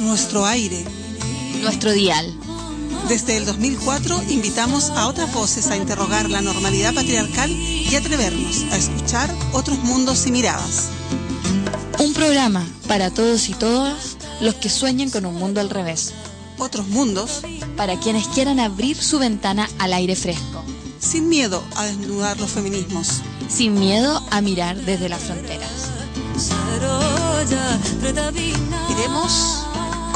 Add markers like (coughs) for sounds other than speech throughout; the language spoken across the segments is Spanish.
Nuestro aire. nuestro dial. Desde el 2004 invitamos a otras voces a interrogar la normalidad patriarcal y atrevernos a escuchar otros mundos y miradas. Un programa para todos y todas los que sueñen con un mundo al revés. Otros mundos Para quienes quieran abrir su ventana al aire fresco. sin miedo a desnudar los feminismos. Sin miedo a mirar desde las fronteras. Queremos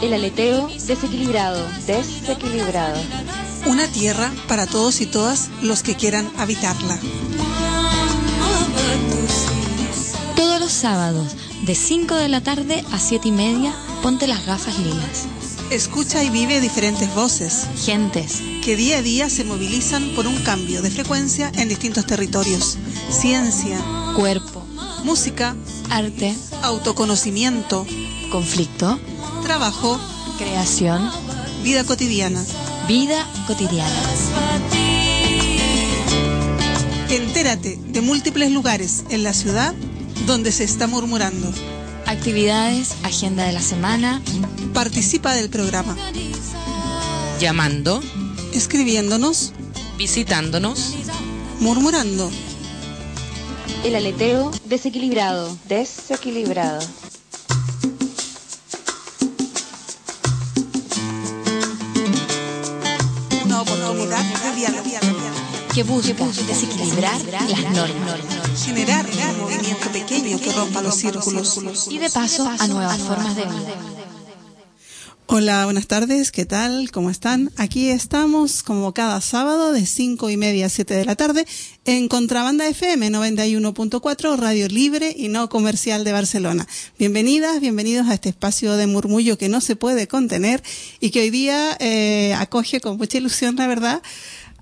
El aleteo desequilibrado, desequilibrado. una tierra para todos y todas los que quieran habitarla. Todos los sábados, de 5 de la tarde a 7 y media, ponte las gafas lilas. Escucha y vive diferentes voces Gentes, que día a día se movilizan por un cambio de frecuencia en distintos territorios. Ciencia, cuerpo, música, arte, autoconocimiento, conflicto, trabajo, creación, vida cotidiana. vida cotidiana. Entérate de múltiples lugares en la ciudad donde se está murmurando. Actividades, agenda de la semana, Participa del programa, llamando, escribiéndonos, visitándonos, murmurando. El aleteo desequilibrado, desequilibrado. Que busca desequilibrar las normas Generar un movimiento pequeño que rompa los círculos. y de paso a nuevas formas de vida. Hola, buenas tardes, ¿qué tal? ¿Cómo están? Aquí estamos como cada sábado de 5 y media a 7 de la tarde en Contrabanda FM 91.4, Radio Libre y no comercial de Barcelona. Bienvenidas, bienvenidos a este espacio de murmullo que no se puede contener y que hoy día eh, acoge con mucha ilusión, la verdad,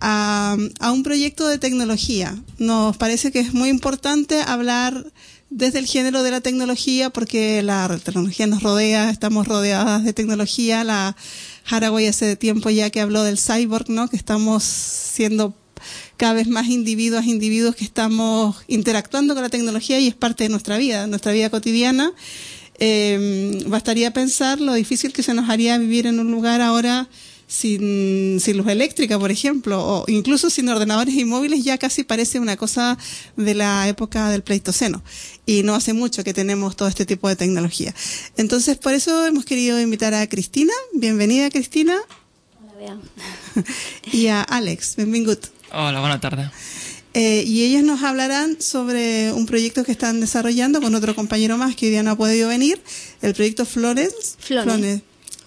a, a un proyecto de tecnología. Nos parece que es muy importante hablar desde el género de la tecnología, porque la tecnología nos rodea, estamos rodeadas de tecnología. La Haraway hace tiempo ya que habló del cyborg, ¿no? Que estamos siendo cada vez más individuos, individuos que estamos interactuando con la tecnología y es parte de nuestra vida, nuestra vida cotidiana. Eh, bastaría pensar lo difícil que se nos haría vivir en un lugar ahora sin, sin luz eléctrica, por ejemplo, o incluso sin ordenadores y móviles, ya casi parece una cosa de la época del Pleistoceno. Y no hace mucho que tenemos todo este tipo de tecnología. Entonces, por eso hemos querido invitar a Cristina. Bienvenida, Cristina. (laughs) y a Alex. Bienvenido. Hola, buenas tardes. Eh, y ellos nos hablarán sobre un proyecto que están desarrollando con otro compañero más que hoy día no ha podido venir, el proyecto Flores. Flone.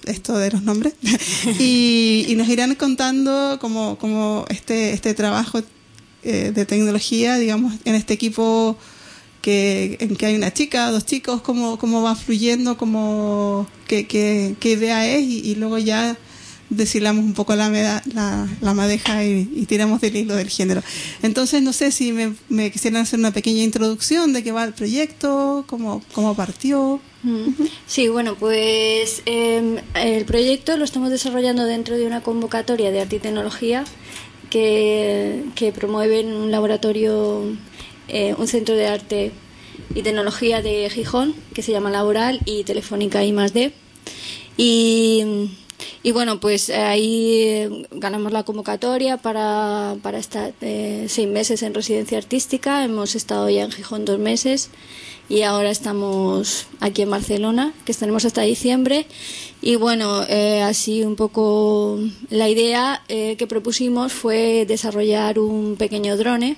Esto de los nombres, (laughs) y, nos irán contando cómo, cómo este, este trabajo eh, de tecnología, digamos, en este equipo que, en que hay una chica, dos chicos, cómo, cómo va fluyendo, cómo, qué, qué, qué idea es, y, luego ya deshilamos un poco la, la, la madeja y, tiramos del hilo del género. Entonces, no sé si me, me, quisieran hacer una pequeña introducción de qué va el proyecto, cómo, cómo partió. Sí, bueno, pues em, el proyecto lo estamos desarrollando dentro de una convocatoria de arte y tecnología que, que promueve un laboratorio, eh, un centro de arte y tecnología de Gijón que se llama Laboral y Telefónica I más D. Y, y bueno, pues ahí ganamos la convocatoria para, para estar eh, seis meses en residencia artística. Hemos estado ya en Gijón dos meses y ahora estamos aquí en Barcelona, que estaremos hasta diciembre. Y bueno, eh, así un poco la idea eh, que propusimos fue desarrollar un pequeño drone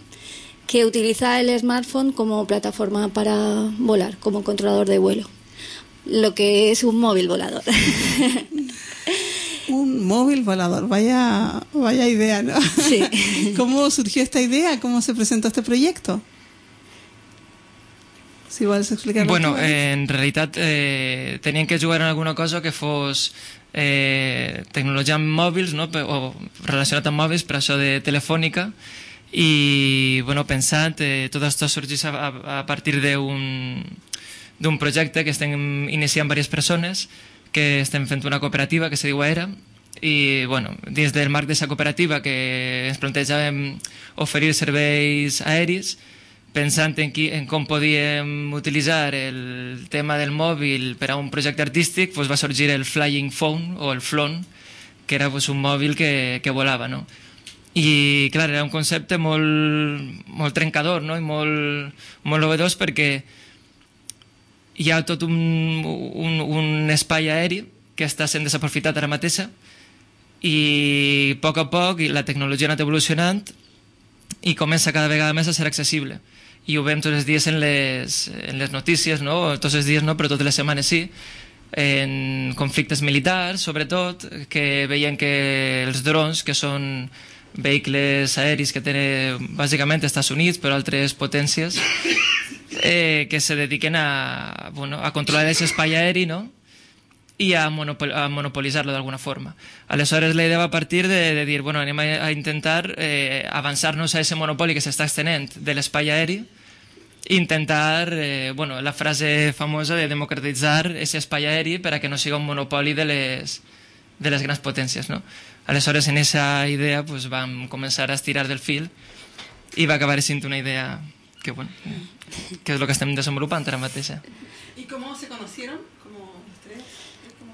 que utiliza el smartphone como plataforma para volar, como controlador de vuelo, lo que es un móvil volador. (laughs) un móvil volador, vaya, vaya idea, ¿no? Sí. (laughs) ¿Cómo surgió esta idea? ¿Cómo se presentó este proyecto? Si vols explicar Bueno, eh, en realitat eh, tenien que jugar en alguna cosa que fos eh, tecnologia amb mòbils no? o relacionat amb mòbils per això de telefònica i bueno, pensant eh, tot això sorgeix a, a partir d'un projecte que estem iniciant diverses persones que estem fent una cooperativa que se diu ERA i bueno, dins del marc d'aquesta cooperativa que ens plantejàvem oferir serveis aèris pensant en, qui, en com podíem utilitzar el tema del mòbil per a un projecte artístic, doncs va sorgir el Flying Phone o el Flon, que era doncs, un mòbil que, que volava, no? I, clar, era un concepte molt, molt trencador, no? I molt, molt novedós perquè hi ha tot un, un, un espai aeri que està sent desaprofitat ara mateixa i a poc a poc la tecnologia ha anat evolucionant i comença cada vegada més a ser accessible i ho veiem tots els dies en les, en les notícies, no? tots els dies no, però totes les setmanes sí, en conflictes militars, sobretot, que veiem que els drons, que són vehicles aèris que tenen bàsicament Estats Units, però altres potències, eh, que se dediquen a, bueno, a controlar aquest espai aeri, no? i a, monopol a monopolitzar-lo d'alguna forma. Aleshores, la idea va partir de, de dir, bueno, anem a, a intentar eh, avançar-nos a aquest monopoli que s'està extenent de l'espai aeri intentar, eh, bueno, la frase famosa de democratitzar aquest espai aeri per a que no siga un monopoli de les, de les grans potències, no? Aleshores, en aquesta idea, pues, vam començar a estirar del fil i va acabar sent una idea que, bueno, (laughs) que és el que estem desenvolupant ara mateix. I com se conocieron?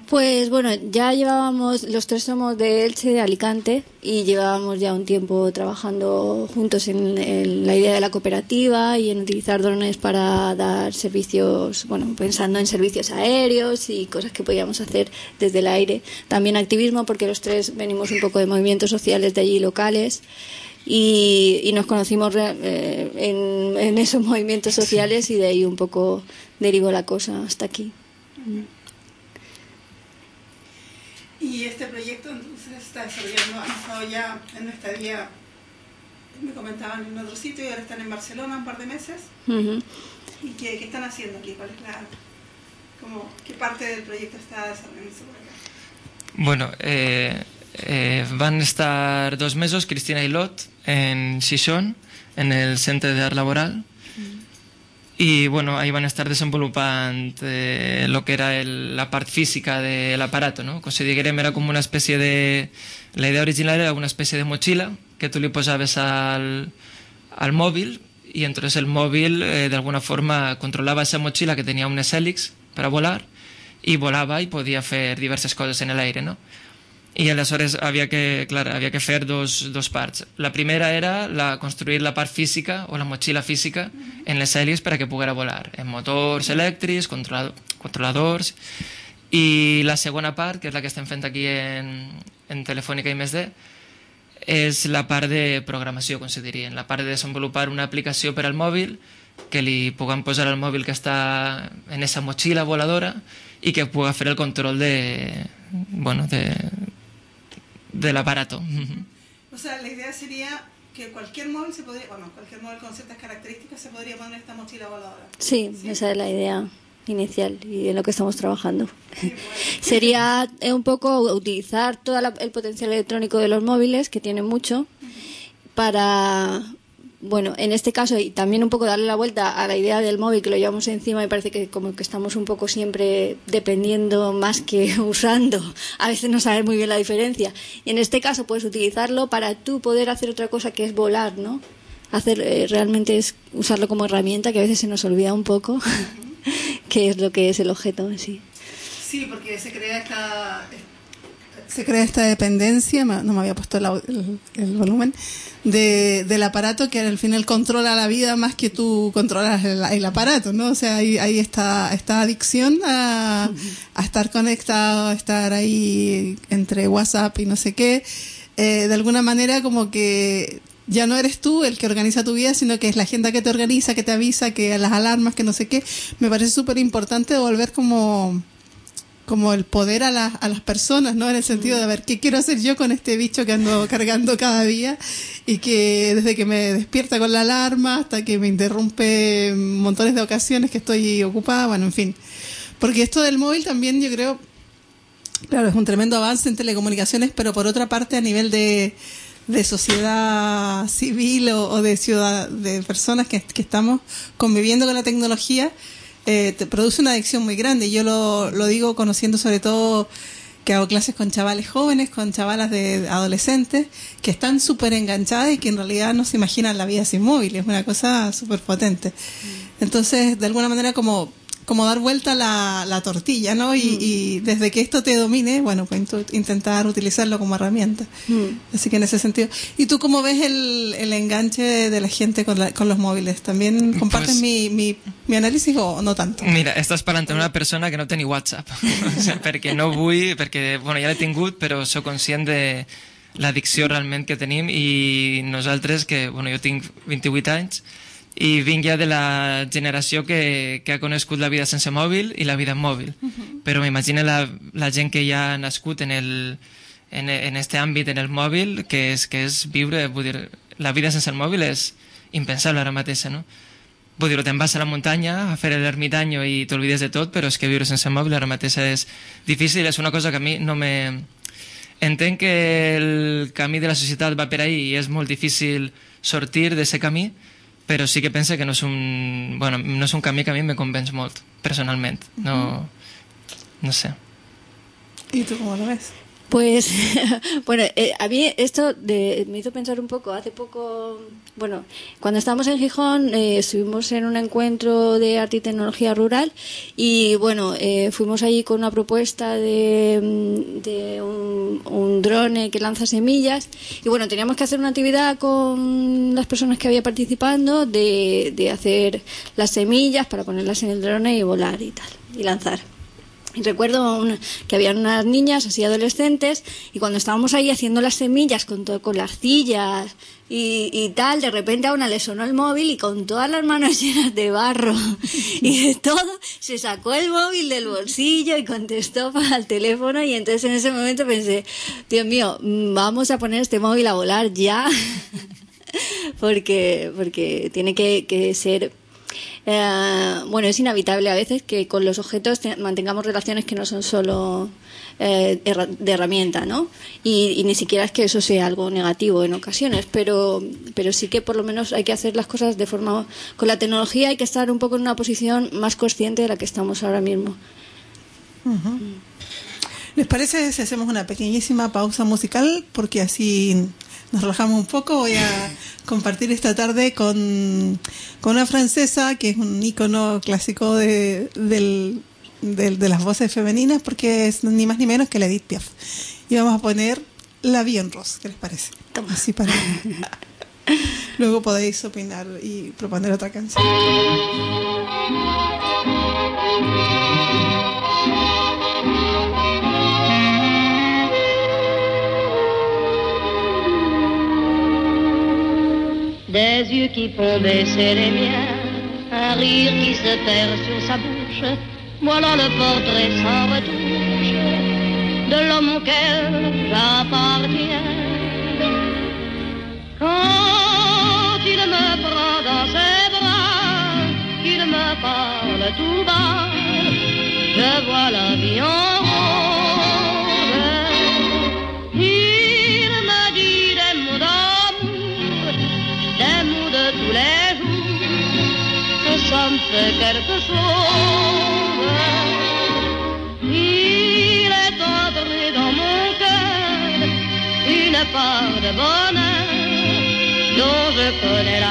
Pues bueno, ya llevábamos, los tres somos de Elche, de Alicante, y llevábamos ya un tiempo trabajando juntos en, la idea de la cooperativa y en utilizar drones para dar servicios, bueno, pensando en servicios aéreos y cosas que podíamos hacer desde el aire. También activismo, porque los tres venimos un poco de movimientos sociales de allí locales. Y, nos conocimos eh, en, en, esos movimientos sociales y de ahí un poco derivó la cosa hasta aquí. Y este proyecto entonces está desarrollando, han estado ya en nuestra estadía, me comentaban en otro sitio y ahora están en Barcelona un par de meses. ¿Y qué, qué, están haciendo aquí? ¿Cuál es la, como, qué parte del proyecto está por acá? Bueno, eh, eh, van a estar dos meses Cristina y Lot en Xixón, en el Centro de Art Laboral, i bueno, ahí van estar desenvolupant eh, lo que era el, la part física de l'aparato, no? Com si diguem, era com una espècie de... La idea original era una espècie de motxilla que tu li posaves al, al mòbil i entonces el mòbil eh, d'alguna forma controlava aquesta motxilla que tenia unes hèlix per a volar i volava i podia fer diverses coses en l'aire, no? I aleshores havia que, clar, havia que fer dos, dos parts. La primera era la, construir la part física o la motxilla física en les hèlix per a que poguera volar, en motors elèctrics, controlador, controladors, i la segona part, que és la que estem fent aquí en, en Telefònica i més és la part de programació, com se diria, la part de desenvolupar una aplicació per al mòbil que li puguem posar al mòbil que està en aquesta motxilla voladora i que pugui fer el control de, bueno, de, del aparato. O sea, la idea sería que cualquier móvil se podría, bueno, cualquier móvil con ciertas características se podría poner esta mochila voladora. Sí, esa es la idea inicial y en lo que estamos trabajando. (laughs) Sería eh, un poco utilizar todo el potencial electrónico de los móviles, que tienen mucho, para, bueno, en este caso, y también un poco darle la vuelta a la idea del móvil que lo llevamos encima, me parece que como que estamos un poco siempre dependiendo más que (laughs) usando. A veces no sabes muy bien la diferencia. Y en este caso puedes utilizarlo para tú poder hacer otra cosa que es volar, ¿no? Hacer, eh, realmente es usarlo como herramienta que a veces se nos olvida un poco. (laughs) qué es lo que es el objeto en sí. Sí, porque se crea esta, se crea esta dependencia, no me había puesto el, volumen, de, del aparato que al final controla la vida más que tú controlas el, aparato, ¿no? O sea, hay, hay esta, esta adicción a, estar conectado, a estar ahí entre WhatsApp y no sé qué. Eh, de alguna manera como que ya no eres tú el que organiza tu vida, sino que es la gente que te organiza, que te avisa, que las alarmas, que no sé qué. Me parece súper importante volver como, como el poder a, a las personas, ¿no? En el sentido de ver qué quiero hacer yo con este bicho que ando (laughs) cargando cada día y que desde que me despierta con la alarma hasta que me interrumpe montones de ocasiones que estoy ocupada, bueno, en fin. Porque esto del móvil también yo creo, claro, es un tremendo avance en telecomunicaciones, pero por otra parte a nivel de de sociedad civil o, de ciudad, de personas que, estamos conviviendo con la tecnología, eh, te produce una adicción muy grande. Yo lo, lo digo conociendo sobre todo que hago clases con chavales jóvenes, con chavalas de adolescentes, que están súper enganchadas y que en realidad no se imaginan la vida sin móvil. Es una cosa súper potente. Mm. Entonces, de alguna manera, como como dar vuelta la, la tortilla, ¿no? Y, mm. desde que esto te domine, bueno, pues intentar utilizarlo como herramienta. Mm. Así que en ese sentido. ¿Y tú cómo ves el, el enganche de la gente con, con los móviles? ¿También compartes pues mi, mi, mi, análisis o no tanto? Mira, estás parlant una persona que no tiene WhatsApp. (laughs) o sea, perquè no vull, perquè, bueno, ja l'he tingut, però sóc conscient de l'addicció realment que tenim i nosaltres, que, bueno, jo tinc 28 anys, i vinc ja de la generació que, que ha conegut la vida sense mòbil i la vida en mòbil. Uh -huh. Però m'imagino la, la gent que ja ha nascut en, el, en, en este àmbit, en el mòbil, que és, que és viure, vull dir, la vida sense el mòbil és impensable ara mateix, no? Vull dir, te'n vas a la muntanya a fer l'ermitanyo i t'olvides de tot, però és que viure sense mòbil ara mateix és difícil, és una cosa que a mi no me... Entenc que el camí de la societat va per ahí i és molt difícil sortir d'aquest camí, però sí que pense que no és un, bueno, no és un camí que a mi me convenç molt, personalment. No, no sé. ¿Y tú cómo lo ves? Pues, (laughs) bueno, eh, a mí esto de, me hizo pensar un poco. Hace poco, bueno, cuando estábamos en Gijón, eh, estuvimos en un encuentro de arte y tecnología rural y, bueno, eh, fuimos allí con una propuesta de, mm, de un, un, drone que lanza semillas y, bueno, teníamos que hacer una actividad con las personas que había participando de, de hacer las semillas para ponerlas en el drone y volar y tal, y lanzar. Y recuerdo que había unas niñas así adolescentes y cuando estábamos ahí haciendo las semillas con, todo, con las arcillas y, tal, de repente a una le sonó el móvil y con todas las manos (laughs) llenas de barro y de todo, se sacó el móvil del bolsillo y contestó (laughs) para el teléfono y entonces en ese momento pensé, Dios mío, vamos a poner este móvil a volar ya (laughs) porque, porque tiene que ser eh, bueno, es inevitable a veces que con los objetos mantengamos relaciones que no son solo eh, de herramienta, ¿no? Y, ni siquiera es que eso sea algo negativo en ocasiones, pero, pero sí que por lo menos hay que hacer las cosas de forma... Con la tecnología hay que estar un poco en una posición más consciente de la que estamos ahora mismo. ¿Les parece si hacemos una pequeñísima pausa musical? Porque así nos relajamos un poco. Voy a compartir esta tarde con, con una francesa que es un icono clásico de, del, de las voces femeninas porque es ni más ni menos que la Edith Piaf. Y vamos a poner La Vie en Rose, ¿qué les parece? Así para... (laughs) Luego podéis opinar y proponer otra canción. Des yeux qui font baisser les miens, un rire qui se perd sur sa bouche, voilà le portrait sans retouche de l'homme auquel j'appartiens. Quand il me prend dans ses bras, qu'il me parle tout bas, je vois la vie en fait quelque chose. Il est entré dans mon cœur une part de bonheur dont je connais la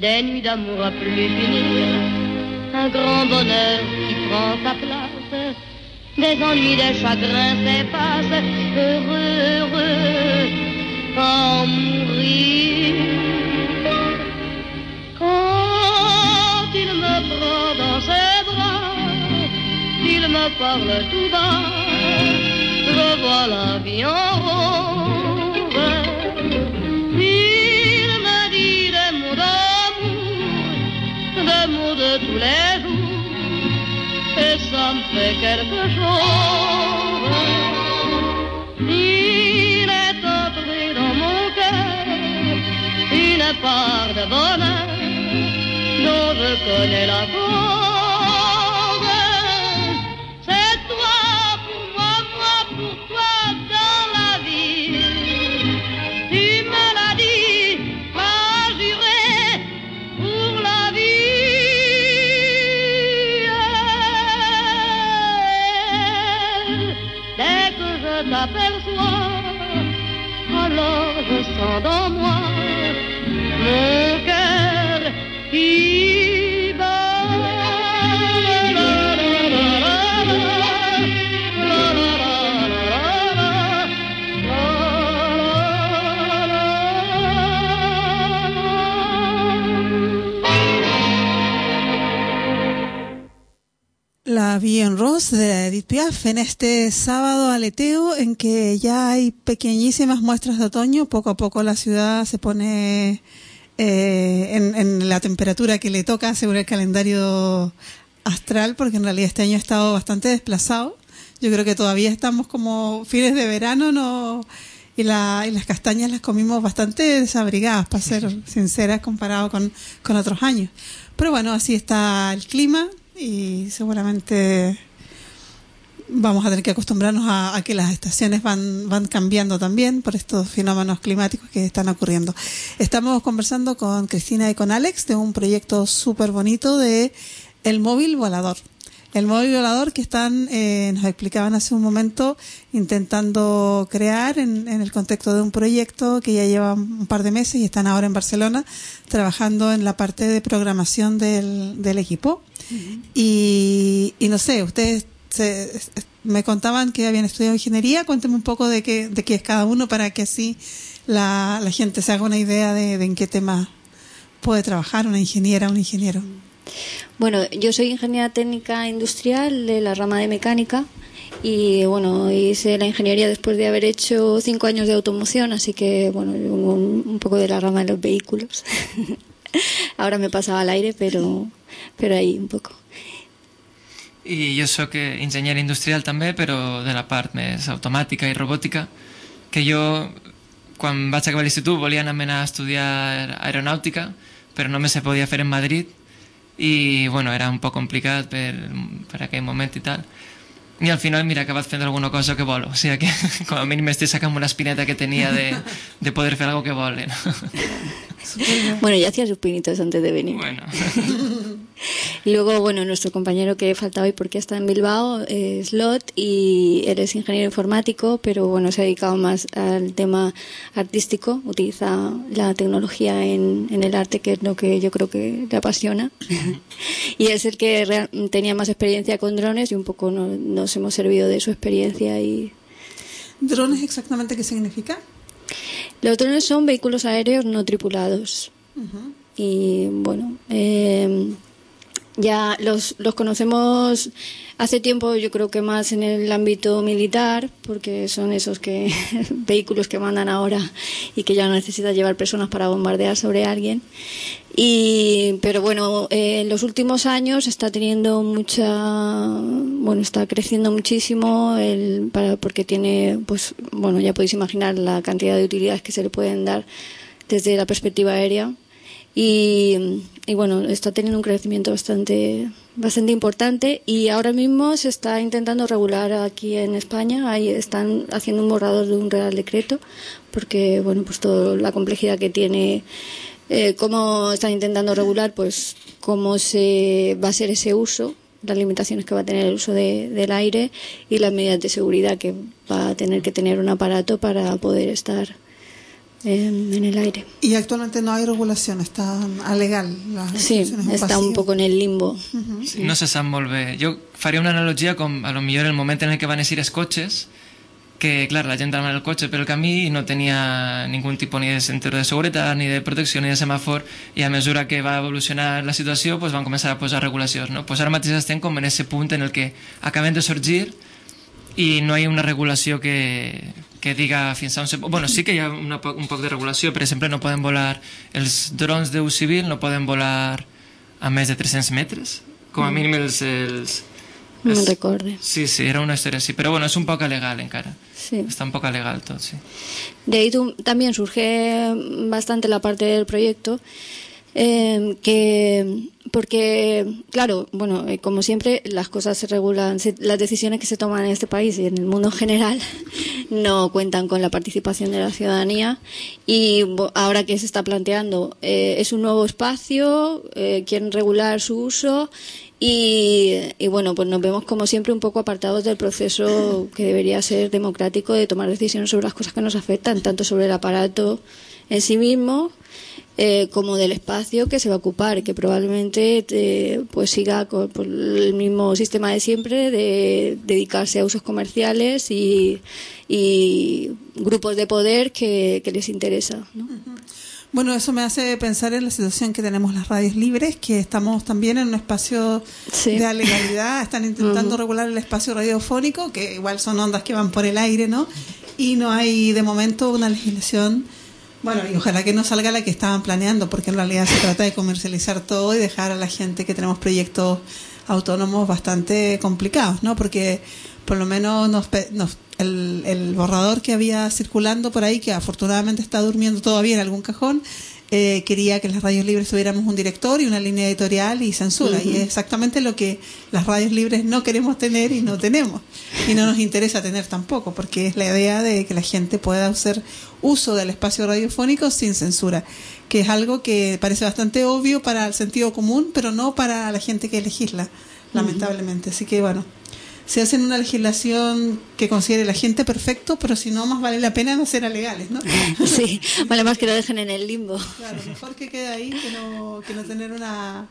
Des nuits d'amour à plus finir, un grand bonheur qui prend sa place. Des ennuis, des chagrins s'effacent, heureux, heureux, en mourir. Quand il me prend dans ses bras, il me parle tout bas, je vois la vie en rose. Tous les jours, et ça me fait quelque chose. Il est entré dans mon cœur une part de bonheur dont je connais la cause. Dans moi. Mon La Vie en Rose de Edith Piaf en este sábado aleteo en que ya hay pequeñísimas muestras de otoño. Poco a poco la ciudad se pone eh, en, en la temperatura que le toca según el calendario astral, porque en realidad este año ha estado bastante desplazado. Yo creo que todavía estamos como fines de verano, no y, la, y las castañas las comimos bastante desabrigadas, para ser sinceras, comparado con, con otros años. Pero bueno, así está el clima y seguramente vamos a tener que acostumbrarnos a, que las estaciones van, van cambiando también por estos fenómenos climáticos que están ocurriendo. Estamos conversando con Cristina y con Alex de un proyecto súper bonito de el móvil volador. El móvil volador que están, eh, nos explicaban hace un momento, intentando crear en, en, el contexto de un proyecto que ya lleva un par de meses y están ahora en Barcelona trabajando en la parte de programación del, del equipo. Uh -huh. y, y no sé, ustedes se, me contaban que habían estudiado ingeniería. Cuénteme un poco de qué, de qué es cada uno para que así la, la gente se haga una idea de, de en qué tema puede trabajar una ingeniera, un ingeniero. Bueno, yo soy ingeniera técnica industrial de la rama de mecánica y bueno, hice la ingeniería después de haber hecho cinco años de automoción, así que bueno, un, un poco de la rama de los vehículos. (laughs) Ahora me pasaba al aire, pero, pero ahí un poco. I jo sóc enginyer industrial també, però de la part més automàtica i robòtica, que jo, quan vaig acabar l'institut, volia anar a estudiar aeronàutica, però només se podia fer en Madrid, i bueno, era un poc complicat per, per aquell moment i tal. I al final, mira, acabat fent alguna cosa que vol. O sigui que, (laughs) com a mínim, estic sacant una espineta que tenia de, de poder fer algo que vol. ¿no? Bueno, ya hacía sus pinitos antes de venir. Bueno. (laughs) Y (laughs) luego, bueno, nuestro compañero que faltaba hoy porque está en Bilbao es Lot y él es ingeniero informático, pero bueno, se ha dedicado más al tema artístico, utiliza la tecnología en, en el arte, que es lo que yo creo que le apasiona. (laughs) y es el que real- tenía más experiencia con drones y un poco no- nos hemos servido de su experiencia y ¿Drones exactamente qué significa? Los drones son vehículos aéreos no tripulados. Y bueno, eh, ya los, los conocemos hace tiempo, yo creo que más en el ámbito militar, porque son esos que (laughs) vehículos que mandan ahora y que ya no necesitas llevar personas para bombardear sobre alguien. Y, pero bueno, eh, en los últimos años está teniendo mucha, bueno, está creciendo muchísimo el, para, porque tiene, pues, bueno, ya podéis imaginar la cantidad de utilidades que se le pueden dar desde la perspectiva aérea. Y, y bueno, está teniendo un crecimiento bastante, bastante importante y ahora mismo se está intentando regular aquí en España. Ahí están haciendo un borrador de un real decreto porque, bueno, pues toda la complejidad que tiene eh, cómo están intentando regular pues cómo se va a ser ese uso las limitaciones que va a tener el uso de- del aire y las medidas de seguridad que va a tener que tener un aparato para poder estar eh, en el aire. Y actualmente no hay regulación, está alegal. La Sí, está un poco en el limbo. Sí, no se bé. Jo faria una analogia com a lo millor el moment en el que van eixir els cotxes que, clar, la gent anava en el cotxe pel camí i no tenia ningú tipus ni de cinturó de seguretat, ni de protecció, ni de semàfor, i a mesura que va evolucionar la situació pues, van començar a posar regulacions. No? Pues ara mateix estem com en ese punt en el que acabem de sorgir i no hi ha una regulació que, que diga fins a on se... Bueno, sí que hi ha una, un poc de regulació, per exemple, no poden volar els drons d'ús civil, no poden volar a més de 300 metres, com a mínim els... els No me'n recorde. Sí, sí, era una història així, però bueno, és un poc alegal encara. Sí. Està un poc alegal tot, sí. De ahí tu- también surge bastante la parte del proyecto, eh, que porque, claro, bueno, eh, como siempre, las cosas se regulan, se- las decisiones que se toman en este país y en el mundo en general (laughs) no cuentan con la participación de la ciudadanía. Y ahora que se está planteando eh, es un nuevo espacio, eh, quieren regular su uso y, y bueno, pues nos vemos como siempre un poco apartados del proceso que debería ser democrático de tomar decisiones sobre las cosas que nos afectan, tanto sobre el aparato en sí mismo eh, como del espacio que se va a ocupar, que probablemente eh, pues siga con por el mismo sistema de siempre de dedicarse a usos comerciales y, y grupos de poder que, que les interesa. ¿no? Bueno, eso me hace pensar en la situación que tenemos las radios libres, que estamos también en un espacio Sí. de alegalidad, están intentando regular el espacio radiofónico, que igual son ondas que van por el aire, ¿no? Y no hay de momento una legislación, bueno, y ojalá que no salga la que estaban planeando, porque en realidad se trata de comercializar todo y dejar a la gente que tenemos proyectos autónomos bastante complicados, ¿no? Porque por lo menos nos, nos- el, el borrador que había circulando por ahí, que afortunadamente está durmiendo todavía en algún cajón, eh, quería que en las radios libres tuviéramos un director y una línea editorial y censura. Y es exactamente lo que las radios libres no queremos tener y no tenemos. Y no nos interesa tener tampoco, porque es la idea de que la gente pueda hacer uso del espacio radiofónico sin censura, que es algo que parece bastante obvio para el sentido común, pero no para la gente que legisla, lamentablemente. Así que bueno, se hacen una legislación que considere la gente perfecto, pero si no, más vale la pena no ser alegales, ¿no? (laughs) Sí, vale más que lo dejen en el limbo. Claro, mejor que quede ahí que no, que no tener una,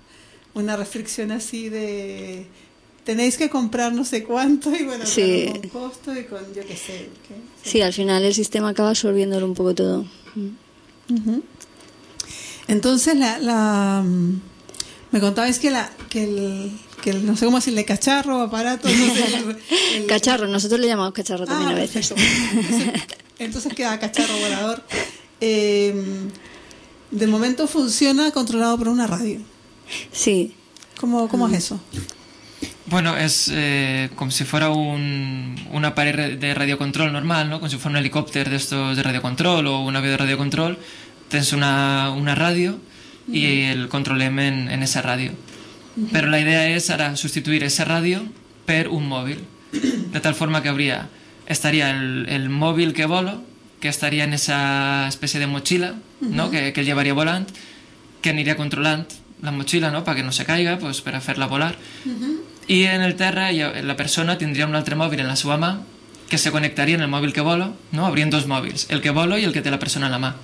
una restricción así de tenéis que comprar no sé cuánto y bueno, Sí. claro, con costo y con yo qué sé. Sí, al final el sistema acaba absorbiéndolo un poco todo. Entonces, la, la, mm, me contabais que, la, que, el, que el, no sé cómo decirle, cacharro, aparato, no sé. el- (laughs) el- Cacharro, nosotros le llamamos cacharro también Ah, a veces. Entonces, entonces queda cacharro volador. Eh, de momento funciona controlado por una radio. Sí, ¿Cómo, cómo es eso? Bueno, és eh, com si fora un, un aparell de radiocontrol normal, no? com si fos un helicòpter d'estos de radiocontrol o un avió de radiocontrol. Tens una, una ràdio i el controlem en, en esa ràdio. Però la idea és ara substituir esa ràdio per un mòbil. De tal forma que habría, estaria el, el mòbil que volo, que estaria en esa espècie de motxilla, no? que, que el llevaria volant, que aniria controlant la mochila, no?, perquè no se caiga, pues, per a fer-la volar. I en el terra la persona tindria un altre mòbil en la seva mà que se connectaria en el mòbil que vola, no? Haurien dos mòbils, el que vola i el que té la persona en la mà.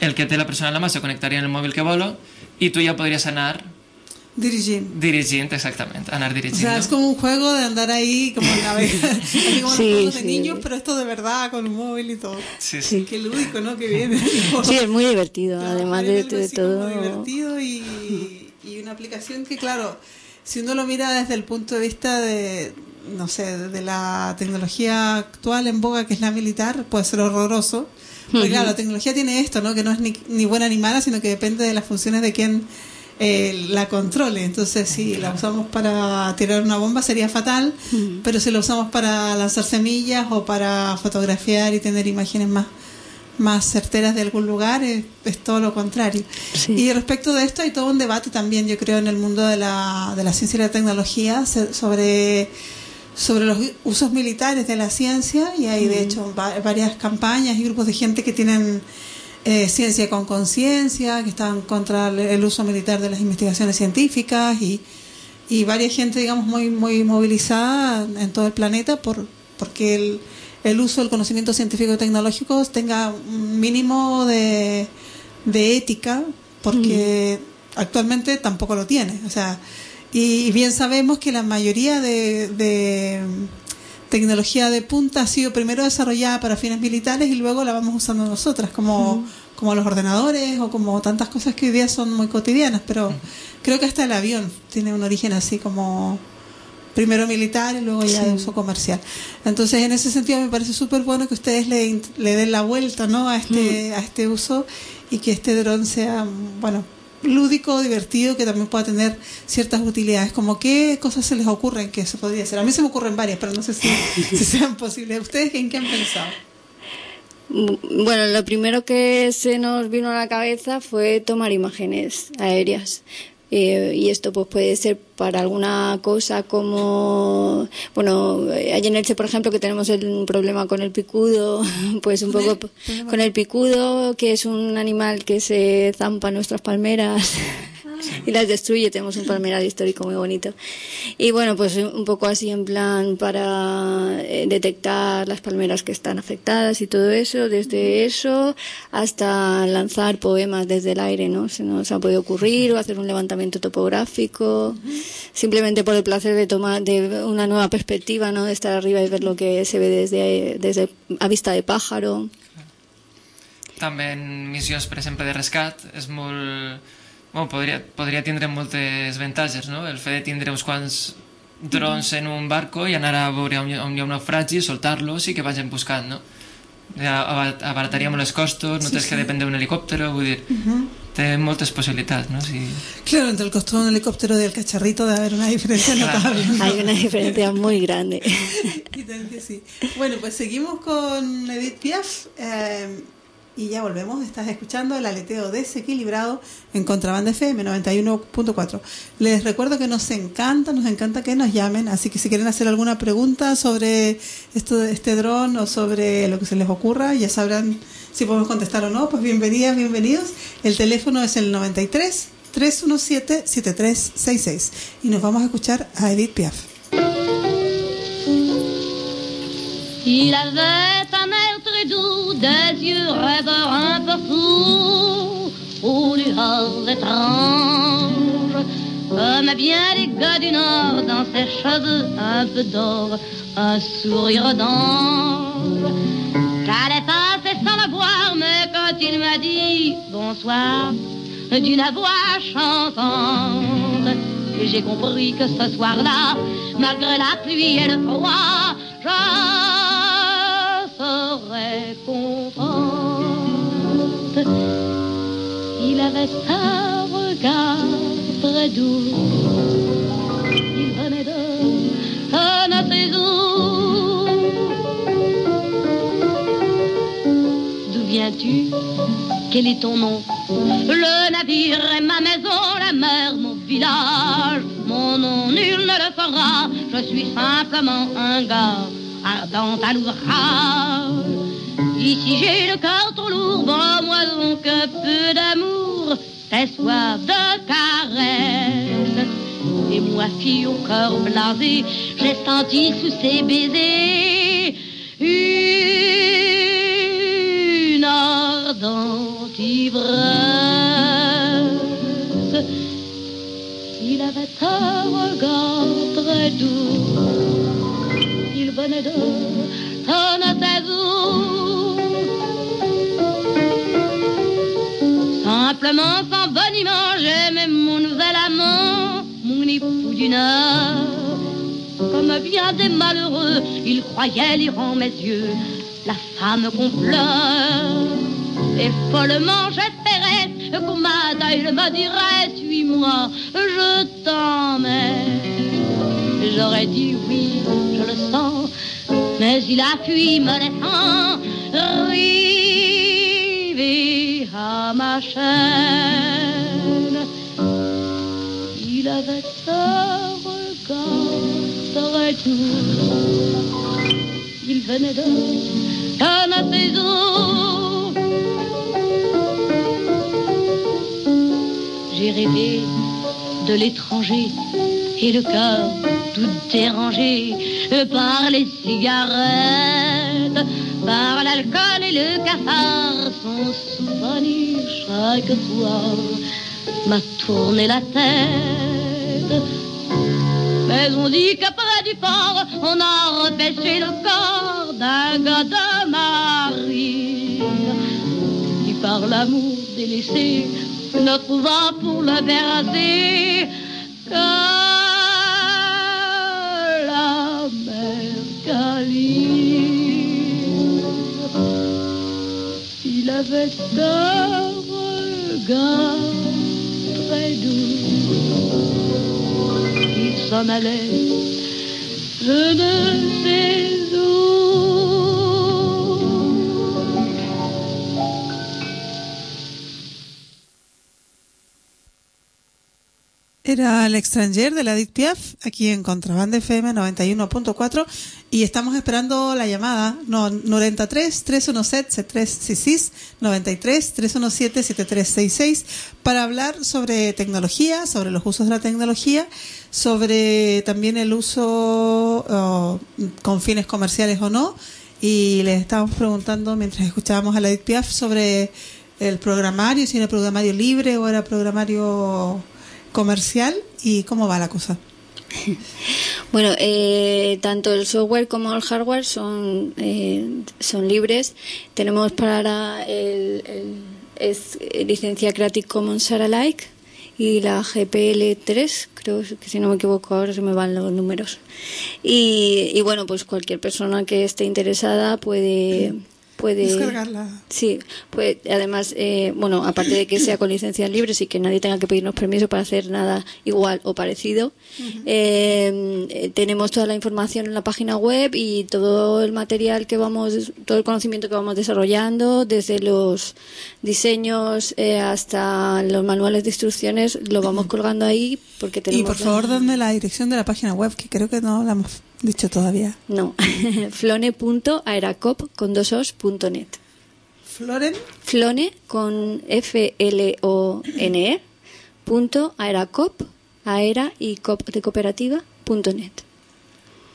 El que té la persona en la mà se connectaria en el mòbil que vola i tu ja podries anar Dirigir. dirigint, exactament, anar O dirigint. sea, es como un juego de andar ahí como navegando, (laughs) (laughs) así como Sí, los juegos de sí. niños, pero esto de verdad, con un móvil y todo. Sí, sí. Qué lúdico, ¿no? Que viene. Sí, es muy divertido, Claro, además de, de todo. divertido y, y una aplicación que, claro, si uno lo mira desde el punto de vista de, no sé, de la tecnología actual en boga, que es la militar, puede ser horroroso. Porque, claro, la tecnología tiene esto, ¿no? Que no es ni, ni buena ni mala, sino que depende de las funciones de quien eh, la controle. Entonces, si la usamos para tirar una bomba sería fatal, pero si la usamos para lanzar semillas o para fotografiar y tener imágenes más más certeras de algún lugar es, es todo lo contrario. Sí. Y respecto de esto hay todo un debate también, yo creo, en el mundo de la, de la ciencia y la tecnología sobre, sobre los usos militares de la ciencia y hay de hecho va- varias campañas y grupos de gente que tienen eh, ciencia con conciencia, que están contra el, uso militar de las investigaciones científicas y, y varias gente, digamos, muy, muy movilizada en todo el planeta por porque el, el uso del conocimiento científico y tecnológico tenga un mínimo de, de ética, porque actualmente tampoco lo tiene. O sea, y, y bien sabemos que la mayoría de, de tecnología de punta ha sido primero desarrollada para fines militares y luego la vamos usando nosotras, como, como los ordenadores o como tantas cosas que hoy día son muy cotidianas, pero creo que hasta el avión tiene un origen así como primero militar y luego ya de uso comercial. Entonces, en ese sentido me parece súper bueno que ustedes le, le den la vuelta ¿no? a, este, a este uso y que este dron sea, bueno, lúdico, divertido, que también pueda tener ciertas utilidades. Como qué cosas se les ocurren que se podría hacer. A mí se me ocurren varias, pero no sé si, (laughs) si sean posibles. ¿Ustedes en qué han pensado? Bueno, lo primero que se nos vino a la cabeza fue tomar imágenes aéreas. Eh, y esto pues puede ser para alguna cosa como, bueno, eh, allí en Elche, por ejemplo, que tenemos el un problema con el picudo, (laughs) pues un poco con el picudo, que es un animal que se zampa nuestras palmeras y las destruye. Tenemos un palmeral histórico muy bonito. Y bueno, pues un poco así en plan para eh, detectar las palmeras que están afectadas y todo eso, desde eso hasta lanzar poemas desde el aire, ¿no? Se nos ha podido ocurrir o hacer un levantamiento topográfico, simplemente por el placer de tomar de una nueva perspectiva, ¿no? De estar arriba y ver lo que se ve desde, desde a vista de pájaro. També missions, per exemple, de rescat, és molt... Bueno, podria, podria tindre moltes avantatges, no? El fet de tindre uns quants drons en un barco i anar a veure on on hi ha un naufragi, soltar-los i que vagin buscant, no? Abarataríem els costos, no tens que dependre d'un helicòptero, vull dir, té moltes possibilitats, no? Si... Claro, entre el costo de un helicóptero y del cacharrito debe haber una diferencia notable. ¿no? Hay una diferencia muy grande. (laughs) Sí. Bueno, pues seguimos con Edith Piaf eh, y ya volvemos. Estás escuchando el aleteo desequilibrado en Contrabanda FM 91.4. Les recuerdo que nos encanta, nos encanta que nos llamen, así que si quieren hacer alguna pregunta sobre esto este dron o sobre lo que se les ocurra, ya sabrán si podemos contestar o no. Pues bienvenidas, bienvenidos. El teléfono es el 93 317 7366 y nos vamos a escuchar a Edith Piaf. Il avait des yeux rêveurs un peu fous, aux lueurs étranges, comme bien les gars du Nord, dans ses cheveux un peu d'or, un sourire d'ange. J'allais passer sans le voir, mais quand il m'a dit bonsoir, d'une voix chantante, j'ai compris que ce soir-là, malgré la pluie et le froid, je Il avait un regard très doux. Il venait de où. D'où viens-tu? Quel est ton nom? Le navire est ma maison, la mer mon village. Mon nom nul ne le fera, je suis simplement un gars ardent à l'ouvrage. Ici j'ai le cœur trop lourd, moi donc un peu d'amour. c'est soif de caresses. Et moi, fille au cœur blasé, j'ai senti sous ses baisers une ardente ivresse. Il avait un regard très doux, ses os. Simplement, sans boniment, j'aimais mon nouvel amant, mon époux d'une heure. Comme bien des malheureux, il croyait lire en mes yeux la femme qu'on pleure. Et follement, j'espérais matin, il me dirait, suis-moi, je t'emmène. J'aurais dit oui, je le sens, mais il a fui me laissant rivé à ma chaîne. Il avait un regard très doux. Il venait de eaux. J'ai rêvé de l'étranger et le cœur tout dérangé par les cigarettes, par l'alcool et le cafard. Son souvenir chaque soir m'a tourné la tête. Mais on dit qu'après du fort, on a repêché le corps d'un gars de mari qui par l'amour délaissé ne trouva pour le bercer Cali. Il avait un regard très doux. Il s'en allait, je ne sais où. Era el extranjer de la Edith Piaf, aquí en Contrabanda FM 91.4 y estamos esperando la llamada. No, 93 317 7366 93 317 7366 para hablar sobre tecnología, sobre los usos de la tecnología, sobre también el uso oh, con fines comerciales o no. Y les estábamos preguntando mientras escuchábamos a la Edith sobre el programario, si era programario libre o era programario comercial y cómo va la cosa. (laughs) Bueno, eh, tanto el software como el hardware son, eh, son libres. Tenemos para el, es licencia Creative Commons Alike y la GPL3, creo que si no me equivoco ahora se me van los números. Y, y bueno, pues cualquier persona que esté interesada puede puede Descargarla. Sí, pues además, eh, bueno, aparte de que sea con licencias libres y que nadie tenga que pedirnos permiso para hacer nada igual o parecido, eh, tenemos toda la información en la página web y todo el material que vamos, todo el conocimiento que vamos desarrollando, desde los diseños eh, hasta los manuales de instrucciones, lo vamos colgando ahí porque Y por favor, dame la dirección de la página web, que creo que no la hemos dicho todavía. No, (laughs) flone.aeracop con dos os punto net. Floren, Flone con F L O N E punto aeracop aera y cop de cooperativa punto net.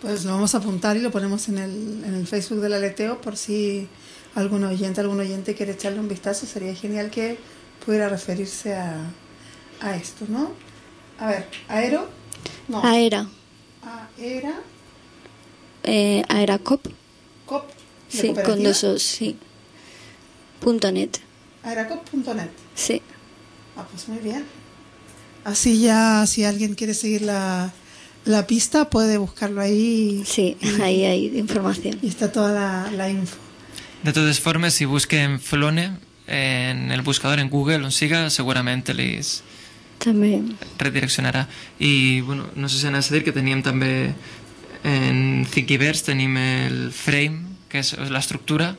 pues lo vamos a apuntar y lo ponemos en el, en el Facebook del aleteo por si algún oyente, algún oyente quiere echarle un vistazo. Sería genial que pudiera referirse a, a esto, ¿no? A ver, aero, no, Aera, aera, eh, aeracop, cop, de sí, con dos os, sí. Punto net, aeracop.net. sí. Ah, pues muy bien. Así ya, si alguien quiere seguir la, la pista, puede buscarlo ahí Sí, ahí hay información. y está toda la, la info. De totes formes, si busquen Flone en el buscador en Google on siga, segurament les També. redireccionarà. I, bueno, no sé si anaves a dir que teníem també en Thingiverse tenim el frame, que és l'estructura,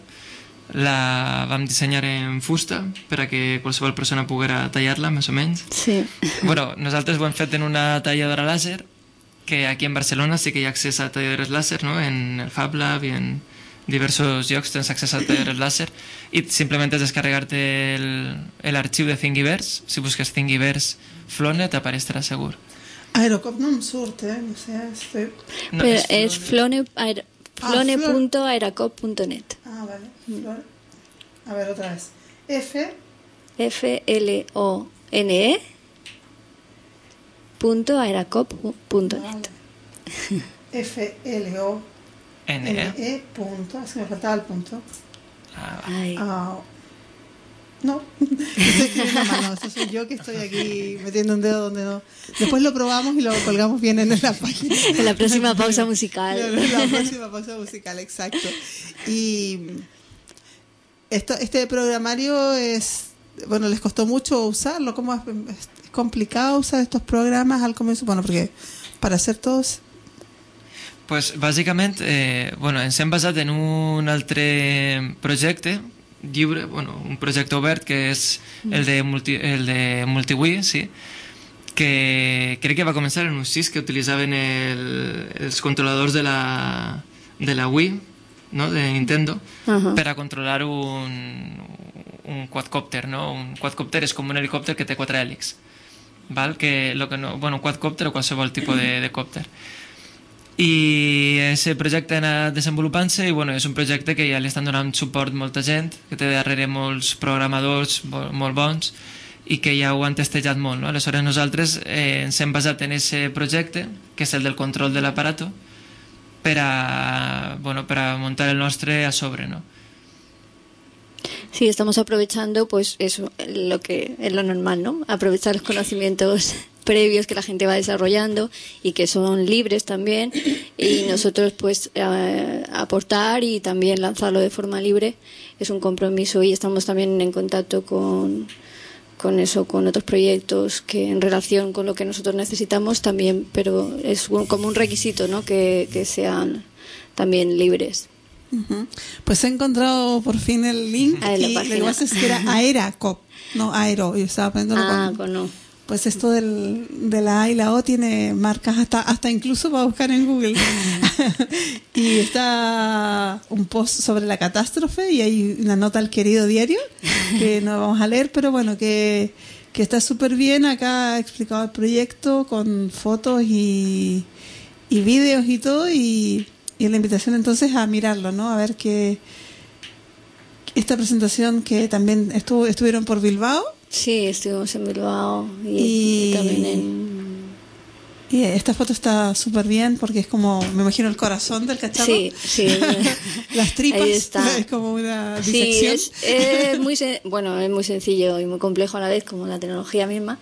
la vam dissenyar en fusta per a que qualsevol persona poguera tallar-la, més o menys. Sí. Bueno, nosaltres ho hem fet en una talladora láser, que aquí en Barcelona sí que hi ha accés a talladores láser, no? en el Fab Lab i en diversos llocs tens accés al taller láser i simplement és descarregar-te l'arxiu de Thingiverse si busques Thingiverse Flone t'apareixerà segur Aerocop no em surt, eh? No sé, estoy... no, Pero és es flone, aer- Ah, flone.aeracop.net. Ah, vale. A ver, otra vez. F, F-L-O-N-E E punto aeracop.net. F, L, O, N, NE E, punto. Es que me faltaba el punto. ah, Ay. Ah, no, (laughs) estoy escribiendo mal, no, eso soy yo que estoy aquí metiendo un dedo donde no. Después lo probamos y lo colgamos bien en la página. En la próxima pausa musical. en la próxima pausa musical, exacto. Y esto, este programario es, bueno, les costó mucho usarlo. ¿Cómo es, es complicado usar estos programas al comienzo? Bueno, porque para hacer todos pues, bàsicament, eh, bueno, ens hem basat en un altre projecte lliure, bueno, un projecte obert que és el de, multi, el de MultiWii, sí, que crec que va començar en un 6 que utilitzaven el, els controladors de la, de la Wii, no? de Nintendo, Ajá. per a controlar un, un quadcopter, no? Un quadcopter és com un helicòpter que té quatre hèlix, val? Que, lo que no, bueno, un quadcopter o qualsevol tipus de, de còpter. I aquest projecte ha anat desenvolupant-se i bueno, és un projecte que ja li estan donant suport molta gent, que té darrere molts programadors mo- molt bons i que ja ho han testejat molt. No? Aleshores nosaltres eh, ens hem basat en aquest projecte, que és el del control de l'aparato, per a, bueno, per a muntar el nostre a sobre. No? Sí, estamos aprovechando, pues eso, lo que es lo normal, ¿no? Aprovechar los conocimientos previos que la gente va desarrollando y que son libres también y (coughs) nosotros pues eh, aportar y también lanzarlo de forma libre es un compromiso y estamos también en contacto con con eso, con otros proyectos que en relación con lo que nosotros necesitamos también, pero es un- como un requisito, ¿no? Que, que sean también libres. Pues he encontrado por fin el link (laughs) Ah, la y página. lo que pasa es que era (laughs) Aeracop, no Aero. Yo estaba aprendiendo Ah, con, con no. Pues esto del, de la A y la O tiene marcas hasta, hasta incluso para buscar en Google. (laughs) y está un post sobre la catástrofe y hay una nota al querido diario que (laughs) no vamos a leer, pero bueno, que, que está súper bien. Acá ha explicado el proyecto con fotos y, y vídeos y todo y, y la invitación entonces a mirarlo, ¿no? A ver qué esta presentación que también estuvo, estuvieron por Bilbao Sí, estuvimos en Bilbao y, Y- y también en... Y esta foto está súper bien porque es como, me imagino el corazón del cacharro. Sí, sí. (laughs) Las tripas. Ahí está. (laughs) Es como una Sí, disección. es, es muy bueno, es muy sencillo y muy complejo a la vez, como la tecnología misma.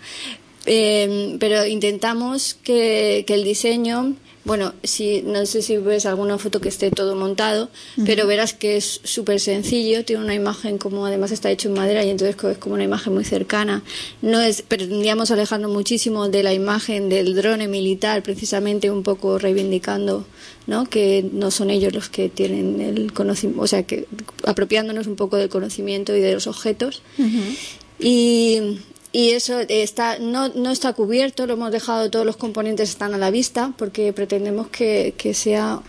Eh, pero intentamos que, que el diseño, bueno, si, no sé si ves alguna foto que esté todo montado, pero verás que es súper sencillo, tiene una imagen como además está hecho en madera y entonces es como una imagen muy cercana. No es, pretendíamos alejarnos muchísimo de la imagen del drone militar, precisamente un poco reivindicando ¿no? que no son ellos los que tienen el conocimiento, o sea, que apropiándonos un poco del conocimiento y de los objetos. Y, y eso está no, no está cubierto, lo hemos dejado, todos los componentes están a la vista porque pretendemos que, que sea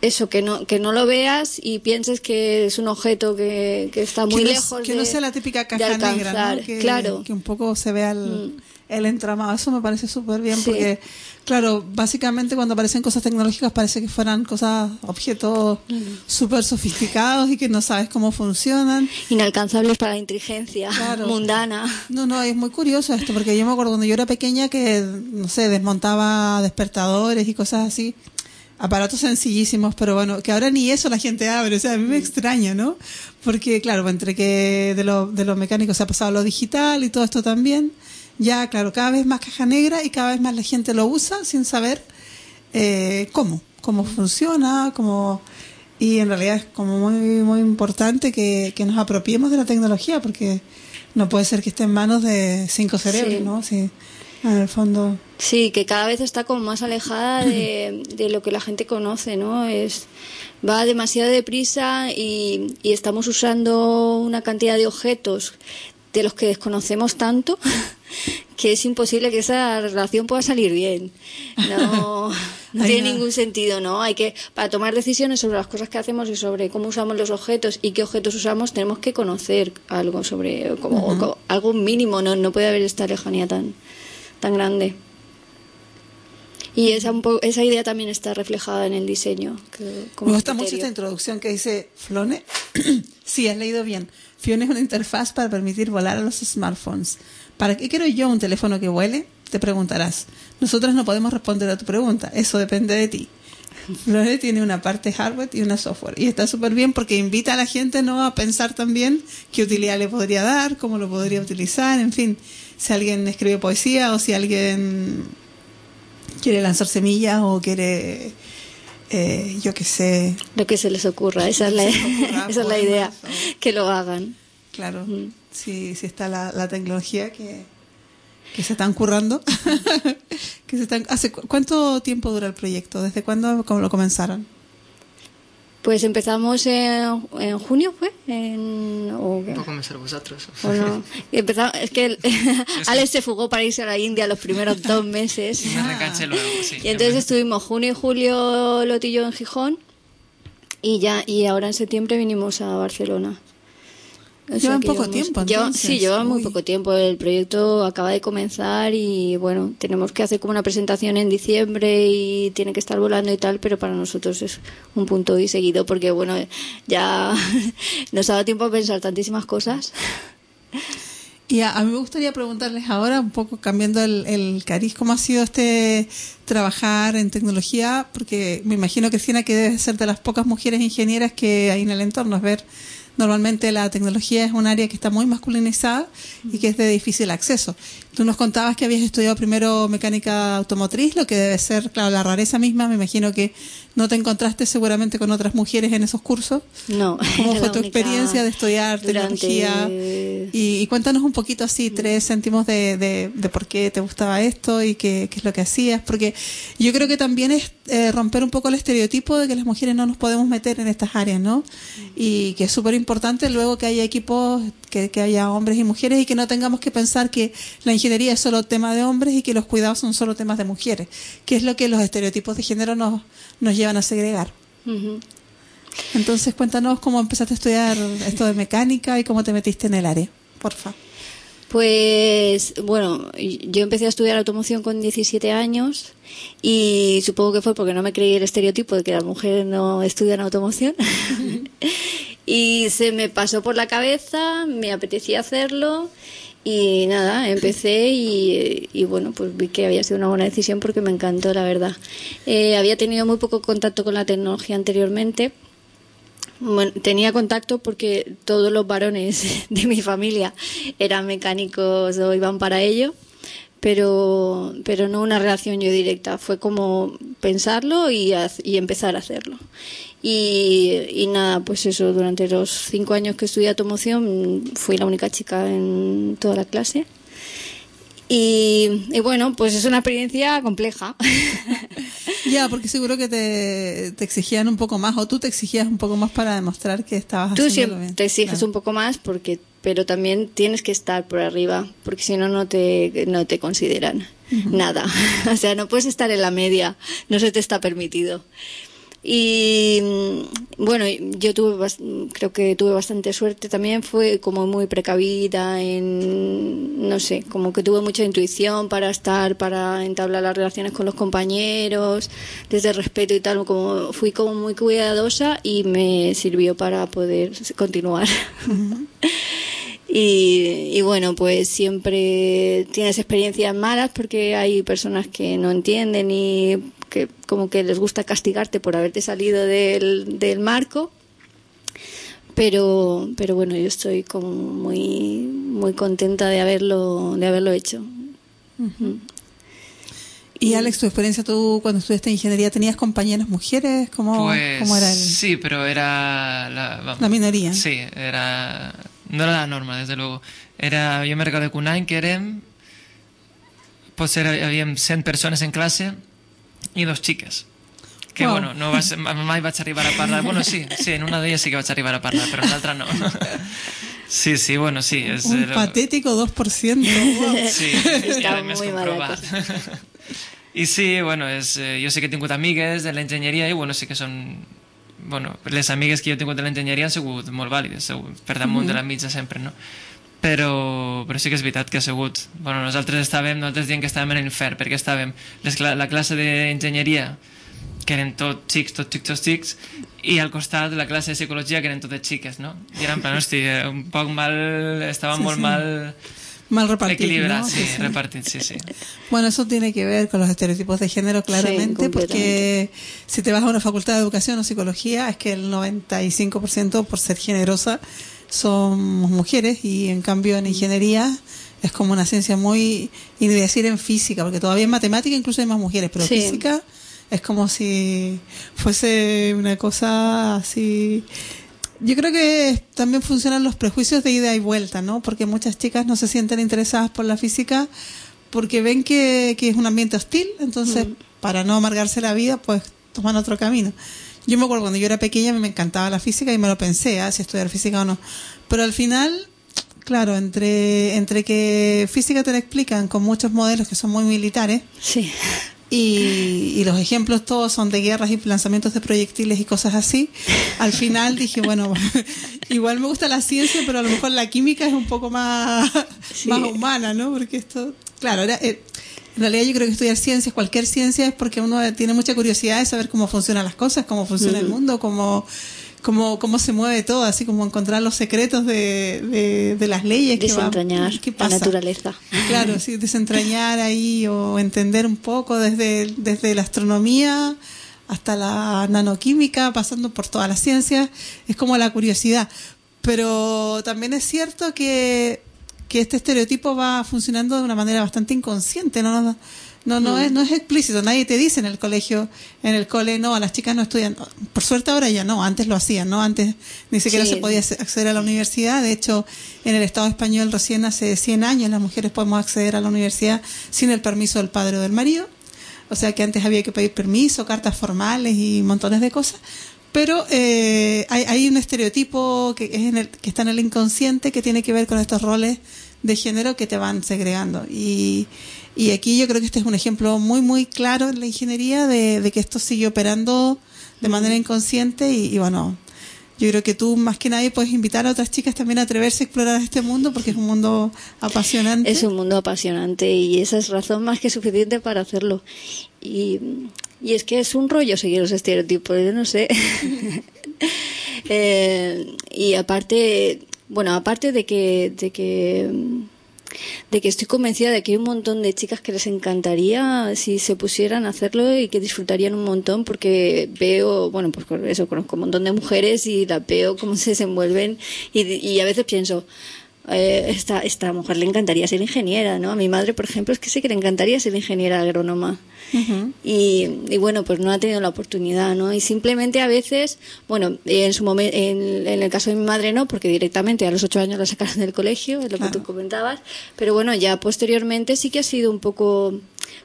eso, que no, que no lo veas y pienses que es un objeto que, que está muy que no, lejos que de, no sea la típica caja negra. ¿no? Que, claro. que un poco se vea el, el entramado. Eso me parece súper bien Sí. porque, claro, básicamente cuando aparecen cosas tecnológicas parece que fueran cosas, objetos súper sofisticados y que no sabes cómo funcionan. Inalcanzables para la inteligencia Claro. mundana. No, no, es muy curioso esto, porque yo me acuerdo cuando yo era pequeña que, no sé, desmontaba despertadores y cosas así. Aparatos sencillísimos, pero bueno, que ahora ni eso la gente abre, o sea, a mí me extraña, ¿no? Porque, claro, entre que de lo, de lo mecánico se ha pasado a lo digital y todo esto también, ya, claro, cada vez más caja negra y cada vez más la gente lo usa sin saber eh, cómo, cómo funciona, cómo... Y en realidad es como muy, muy importante que, que nos apropiemos de la tecnología, porque no puede ser que esté en manos de cinco cerebros, Sí. ¿no? Sí, en el fondo... Sí, que cada vez está como más alejada de, (laughs) de lo que la gente conoce, ¿no? Es va demasiado deprisa y, y estamos usando una cantidad de objetos de los que desconocemos tanto (laughs) que es imposible que esa relación pueda salir bien. No, (laughs) No tiene ningún sentido, ¿no? Hay que, para tomar decisiones sobre las cosas que hacemos y sobre cómo usamos los objetos y qué objetos usamos, tenemos que conocer algo sobre, como, como algo mínimo, ¿no? No puede haber esta lejanía tan, tan grande. Y esa, un po- esa idea también está reflejada en el diseño. que- como Me gusta mucho esta introducción que dice Flone. (clears throat) sí, has leído bien. Fiona es una interfaz para permitir volar a los smartphones. ¿Para qué quiero yo un teléfono que vuele? Te preguntarás. Nosotras no podemos responder a tu pregunta. Eso depende de ti. Flone tiene una parte hardware y una software. Y está súper bien porque invita a la gente no a pensar también qué utilidad le podría dar, cómo lo podría utilizar, en fin. Si alguien escribe poesía o si alguien quiere lanzar semillas o quiere, eh, yo qué sé, Lo que se les ocurra, (laughs) esa es la, ocurra, esa es la idea, o- que lo hagan. Claro, Mm. si, si está la, la tecnología que, que se están currando. (laughs) que se están, hace, cu- ¿Cuánto tiempo dura el proyecto? ¿Desde cuándo lo comenzaron? Pues empezamos en, en junio, ¿fue? En, o, Un poco comenzar vosotros. o no. Empezamos, es que (laughs) (laughs) Alex se fugó para irse a la India los primeros dos meses. Me recaché luego, (laughs) sí. Y entonces estuvimos junio y julio Lotillo en Gijón y ya y ahora en septiembre vinimos a Barcelona. O sea Llevan poco llevamos- tiempo, lleva- sí, lleva muy Uy. poco tiempo. El proyecto acaba de comenzar y bueno, tenemos que hacer como una presentación en diciembre y tiene que estar volando y tal, pero para nosotros es un punto y seguido porque bueno, ya (laughs) nos ha dado tiempo a pensar tantísimas cosas. Y a, a mí me gustaría preguntarles ahora, un poco cambiando el, el cariz, ¿cómo ha sido este trabajar en tecnología? Porque me imagino que Siena que debe ser de las pocas mujeres ingenieras que hay en el entorno, es ver, normalmente la tecnología es un área que está muy masculinizada y que es de difícil acceso. Tú nos contabas que habías estudiado primero mecánica automotriz, lo que debe ser, claro, la rareza misma, me imagino que no te encontraste seguramente con otras mujeres en esos cursos. No, ¿Cómo (laughs) fue tu experiencia de estudiar durante- tecnología? Y, y cuéntanos un poquito así, tres céntimos de, de, de por qué te gustaba esto y qué, qué es lo que hacías, porque yo creo que también es eh, romper un poco el estereotipo de que las mujeres no nos podemos meter en estas áreas, ¿no? Y que es súper importante luego que haya equipos, que, que haya hombres y mujeres y que no tengamos que pensar que la ingeniería es solo tema de hombres y que los cuidados son solo temas de mujeres, que es lo que los estereotipos de género nos, nos llevan a segregar. Ujú. Entonces, cuéntanos cómo empezaste a estudiar esto de mecánica y cómo te metiste en el área, porfa. Pues bueno, yo empecé a estudiar automoción con 17 años y supongo que fue porque no me creí el estereotipo de que las mujeres no estudian automoción. (laughs) y se me pasó por la cabeza, me apetecía hacerlo y nada, empecé y, bueno, pues vi que había sido una buena decisión porque me encantó, la verdad. Eh, había tenido muy poco contacto con la tecnología anteriormente. Bueno, tenía contacto porque todos los varones (laughs) de mi familia eran mecánicos o iban para ello, pero, pero no una relación yo directa. Fue como pensarlo y empezar a hacerlo. Y, y nada, pues eso, durante los cinco años que estudié automoción fui la única chica en toda la clase. Y, y bueno, pues es una experiencia compleja. (laughs) Ya, porque seguro que te, te exigían un poco más, o tú te exigías un poco más para demostrar que estabas Tú siempre bien. te exiges Claro. un poco más porque pero también tienes que estar por arriba porque si no no te no te consideran nada (laughs) o sea no puedes estar en la media no se te está permitido y mm, bueno yo tuve creo que tuve bastante suerte también fue como muy precavida en no sé como que tuve mucha intuición para estar para entablar las relaciones con los compañeros desde el respeto y tal como fui como muy cuidadosa y me sirvió para poder continuar. (laughs) Y, y bueno, pues siempre tienes experiencias malas porque hay personas que no entienden y que como que les gusta castigarte por haberte salido del, del marco. Pero, pero bueno, yo estoy como muy, muy contenta de haberlo, de haberlo hecho. Y Alex, tu experiencia, tú cuando estudiaste ingeniería, ¿tenías compañeras mujeres? ¿Cómo, Pues cómo era el- sí, pero era la, vamos, la minoría? Sí, era no era la norma, desde luego. Era yo me recuerdo que un any que érem pues era, havíem 100 persones en classe i dos xiques. Que, Wow. bueno, no vas, mai vaig arribar a parlar... Bueno, sí, sí, en una d'elles sí que vaig arribar a parlar, però en l'altra no. (laughs) Sí, sí, bueno, sí. És, Un era- patético 2%. wow. Sí, Está i més comprovat. (laughs) I sí, bueno, és, eh, jo sé que he tingut amigues de l'enginyeria i bueno, sí que són... Bueno, les amigues que jo he tingut de l'enginyeria han sigut molt vàlides, segur, per damunt de la mitja sempre, no? Però, però sí que és veritat que ha sigut... Bueno, nosaltres estàvem, nosaltres diem que estàvem en l'infern, perquè estàvem les, la classe d'enginyeria que eren tot xics, tot xics, tot xics, i al costat la classe de psicologia que eren totes xiques, no? I era en plan, hosti, eh, un poc mal... Estava Sí, molt sí. mal Mal repartido. equilibrat, ¿no? sí, repartit, sí, sí. Bueno, eso tiene que ver con los estereotipos de género claramente, Sí, porque si te vas a una facultad de educación o psicología, es que el 95% por ser generosa somos mujeres y en cambio en ingeniería es como una ciencia muy, y ni decir en física, porque todavía en matemática incluso hay más mujeres, pero Sí. física es como si fuese una cosa así yo creo que también funcionan los prejuicios de ida y vuelta, ¿no? Porque muchas chicas no se sienten interesadas por la física porque ven que, que es un ambiente hostil, entonces para no amargarse la vida, pues toman otro camino. Yo me acuerdo cuando yo era pequeña me encantaba la física y me lo pensé, ¿ah? si estudiar física o no. Pero al final, claro, entre, entre que física te la explican con muchos modelos que son muy militares, Sí. y, y los ejemplos todos son de guerras y lanzamientos de proyectiles y cosas así. Al final dije, bueno, (laughs) igual me gusta la ciencia, pero a lo mejor la química es un poco más, más humana, ¿no? Porque esto, claro, era, eh, en realidad yo creo que estudiar ciencias, cualquier ciencia, es porque uno tiene mucha curiosidad de saber cómo funcionan las cosas, cómo funciona el mundo, cómo, cómo, cómo se mueve todo, así como encontrar los secretos de, de, de las leyes. que va- Desentrañar ¿qué la pasa? naturaleza. Claro, sí, desentrañar ahí o entender un poco desde, desde la astronomía hasta la nanoquímica, pasando por todas las ciencias, es como la curiosidad. Pero también es cierto que, que este estereotipo va funcionando de una manera bastante inconsciente, no, no, no, no, es, no es explícito, nadie te dice en el colegio, en el cole, no, las chicas no estudian. Por suerte ahora ya no, antes lo hacían, ¿no? Antes ni siquiera Sí. se podía ac- acceder a la universidad. De hecho, en el Estado español recién hace 100 años las mujeres podemos acceder a la universidad sin el permiso del padre o del marido. O sea que antes había que pedir permiso, cartas formales y montones de cosas. Pero eh, hay, hay un estereotipo que, es en el, que está en el inconsciente que tiene que ver con estos roles de género que te van segregando. Y, y aquí yo creo que este es un ejemplo muy, muy claro en la ingeniería de, de que esto sigue operando de manera inconsciente y, y bueno, yo creo que tú más que nadie puedes invitar a otras chicas también a atreverse a explorar este mundo porque es un mundo apasionante. Es un mundo apasionante y esa es razón más que suficiente para hacerlo. Y, y es que es un rollo seguir los estereotipos, yo no sé. (laughs) Eh, y aparte, bueno, aparte de que, de que de que estoy convencida de que hay un montón de chicas que les encantaría si se pusieran a hacerlo y que disfrutarían un montón porque veo, bueno, pues con eso, conozco un montón de mujeres y las veo cómo se desenvuelven y, y a veces pienso, eh, esta, esta mujer le encantaría ser ingeniera, ¿no? A mi madre, por ejemplo, es que sé que le encantaría ser ingeniera agrónoma. y, y bueno, pues no ha tenido la oportunidad, ¿no? Y simplemente a veces, bueno, en su momento, en, en el caso de mi madre no, porque directamente a los ocho años la sacaron del colegio, es lo que tú comentabas, pero bueno, ya posteriormente sí que ha sido un poco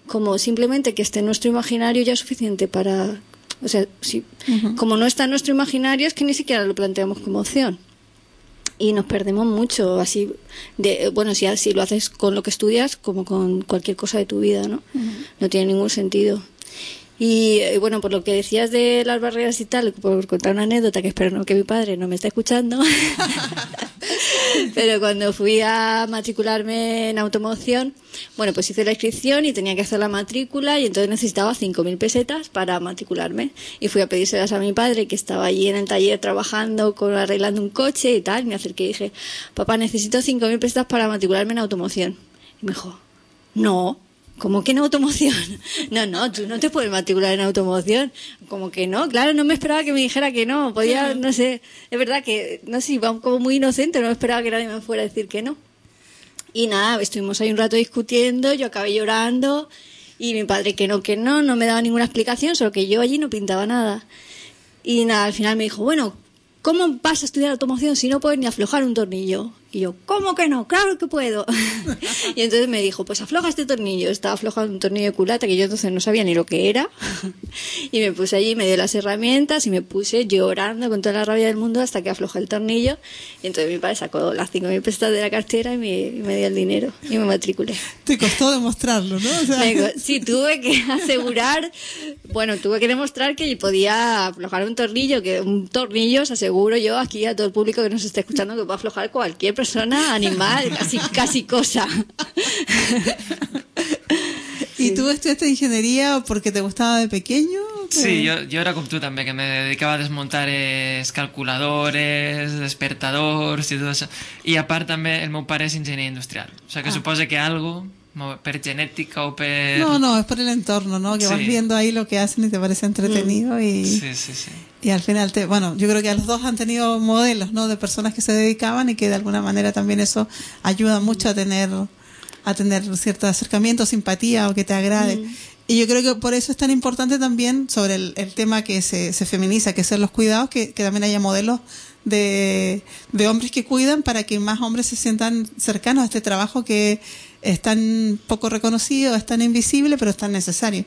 como simplemente que esté en nuestro imaginario ya es suficiente para, o sea, si, como no está en nuestro imaginario es que ni siquiera lo planteamos como opción y nos perdemos mucho así de bueno si, si lo haces con lo que estudias como con cualquier cosa de tu vida no no tiene ningún sentido y eh, bueno por lo que decías de las barreras y tal por contar una anécdota que espero no que mi padre no me esté escuchando. (laughs) Pero cuando fui a matricularme en automoción bueno pues hice la inscripción y tenía que hacer la matrícula y entonces necesitaba 5.000 pesetas para matricularme. Y fui a pedírselas a mi padre que estaba allí en el taller trabajando con arreglando un coche y tal y me acerqué y dije papá necesito 5.000 pesetas para matricularme en automoción y me dijo no ¿Cómo que en automoción? (laughs) No, no, tú no te puedes matricular en automoción. Como que no, claro, no me esperaba que me dijera que no. Podía, no sé, es verdad que, no sé, iba como muy inocente, no me esperaba que nadie me fuera a decir que no. Y nada, estuvimos ahí un rato discutiendo, yo acabé llorando y mi padre que no, que no, no me daba ninguna explicación, solo que yo allí no pintaba nada. Y nada, al final me dijo, bueno, ¿cómo vas a estudiar automoción si no puedes ni aflojar un tornillo? Y yo, ¿cómo que no? Claro que puedo. (laughs) y entonces me dijo, pues afloja este tornillo. Estaba aflojando un tornillo de culata que yo entonces no sabía ni lo que era. (laughs) y me puse allí, me dio las herramientas y me puse llorando con toda la rabia del mundo hasta que aflojé el tornillo. Y entonces mi padre sacó las 5.000 pesetas de la cartera y me, y me dio el dinero y me matriculé. Te costó demostrarlo, ¿no? O sea, Me sí, tuve que (laughs) asegurar, bueno, tuve que demostrar que podía aflojar un tornillo, que un tornillo, os aseguro yo aquí a todo el público que nos esté escuchando, que puede aflojar cualquier persona, animal, casi, casi cosa. ¿Y tú estudiaste ingeniería porque te gustaba de pequeño? Sí, jo, jo era com tu també, que me dedicava a desmuntar els calculadores, despertadors i tot això. I a part també el meu pare és enginyer industrial. O sigui que Ah. suposa que algo, per genètica o per... No, no, es por el entorno, ¿no? Que vas Sí. viendo ahí lo que hacen y te parece entretenido y, Sí, sí, sí. Y al final te, bueno, yo creo que a los dos han tenido modelos, ¿no? De personas que se dedicaban y que de alguna manera también eso ayuda mucho a tener, a tener cierto acercamiento, simpatía o que te agrade. Y yo creo que por eso es tan importante también sobre el, el tema que se, se feminiza, que son los cuidados, que, que también haya modelos de, de hombres que cuidan para que más hombres se sientan cercanos a este trabajo que es tan poco reconocido, es tan invisible, pero es tan necesario.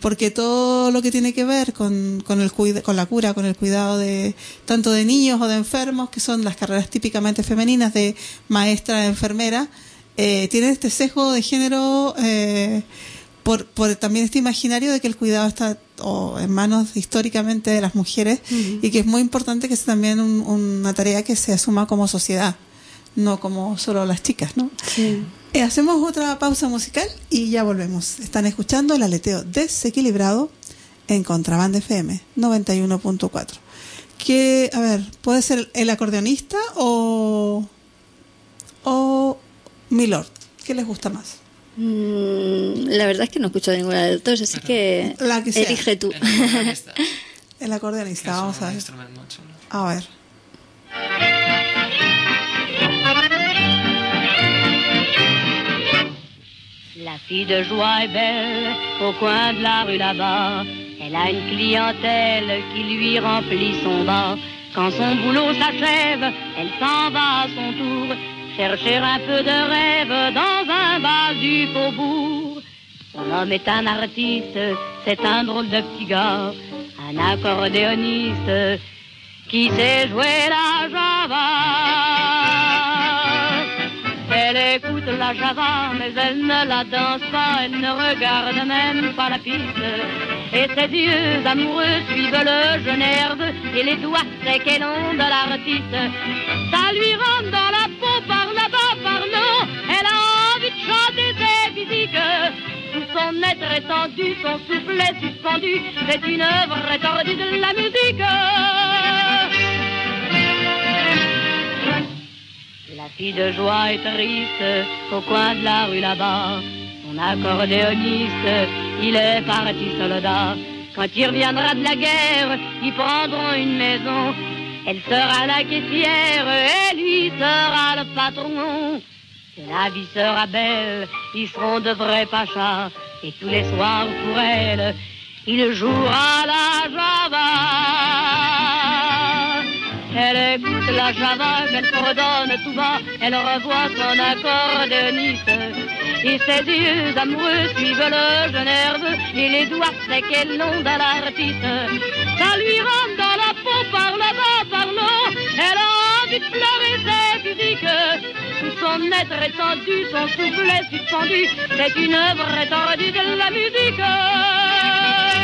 Porque todo lo que tiene que ver con, con, el cuida- con la cura, con el cuidado de tanto de niños o de enfermos, que son las carreras típicamente femeninas de maestra, enfermera, eh, tienen este sesgo de género eh, por, por también este imaginario de que el cuidado está o en manos históricamente de las mujeres y que es muy importante que sea también un- una tarea que se asuma como sociedad, no como solo las chicas, ¿no? Eh, hacemos otra pausa musical y ya volvemos. Están escuchando el aleteo desequilibrado en Contraband FM 91.4. Que, a ver, puede ser el acordeonista o, o Milord. ¿Qué les gusta más? Mm, la verdad es que no escucho ninguna de las dos, así que, La que sea. elige tú. El acordeonista, El acordeonista, vamos a ver. A ver. La fille de joie est belle au coin de la rue là-bas. Elle a une clientèle qui lui remplit son bas. Quand son boulot s'achève, elle s'en va à son tour chercher un peu de rêve dans un bal du faubourg. Son homme est un artiste, c'est un drôle de petit gars, un accordéoniste qui sait jouer la java. Elle écoute la java, mais elle ne la danse pas, elle ne regarde même pas la piste. Et ses yeux amoureux suivent le jeune herbe et les doigts secs et longs de l'artiste. Ça lui rentre dans la peau par là-bas, par là. Elle a envie de chanter ses physiques. Tout son être étendu, son souffle est suspendu. C'est une œuvre étendue de la musique. La fille de joie est triste au coin de la rue là-bas. Son accordéoniste, il est parti soldat. Quand il reviendra de la guerre, ils prendront une maison. Elle sera la caissière et lui sera le patron. La vie sera belle, ils seront de vrais pachas. Et tous les soirs pour elle, il jouera la java. Elle écoute la java qu'elle fredonne tout bas, elle revoit son accordéoniste. Et ses yeux amoureux suivent le jeune herbe et les doigts secs et longs de l'artiste. Ça lui rentre dans la peau par là-bas, par là. Elle a envie de pleurer ses physiques. Tout son être étendu, son souffle est suspendu. C'est une œuvre étendue de la musique.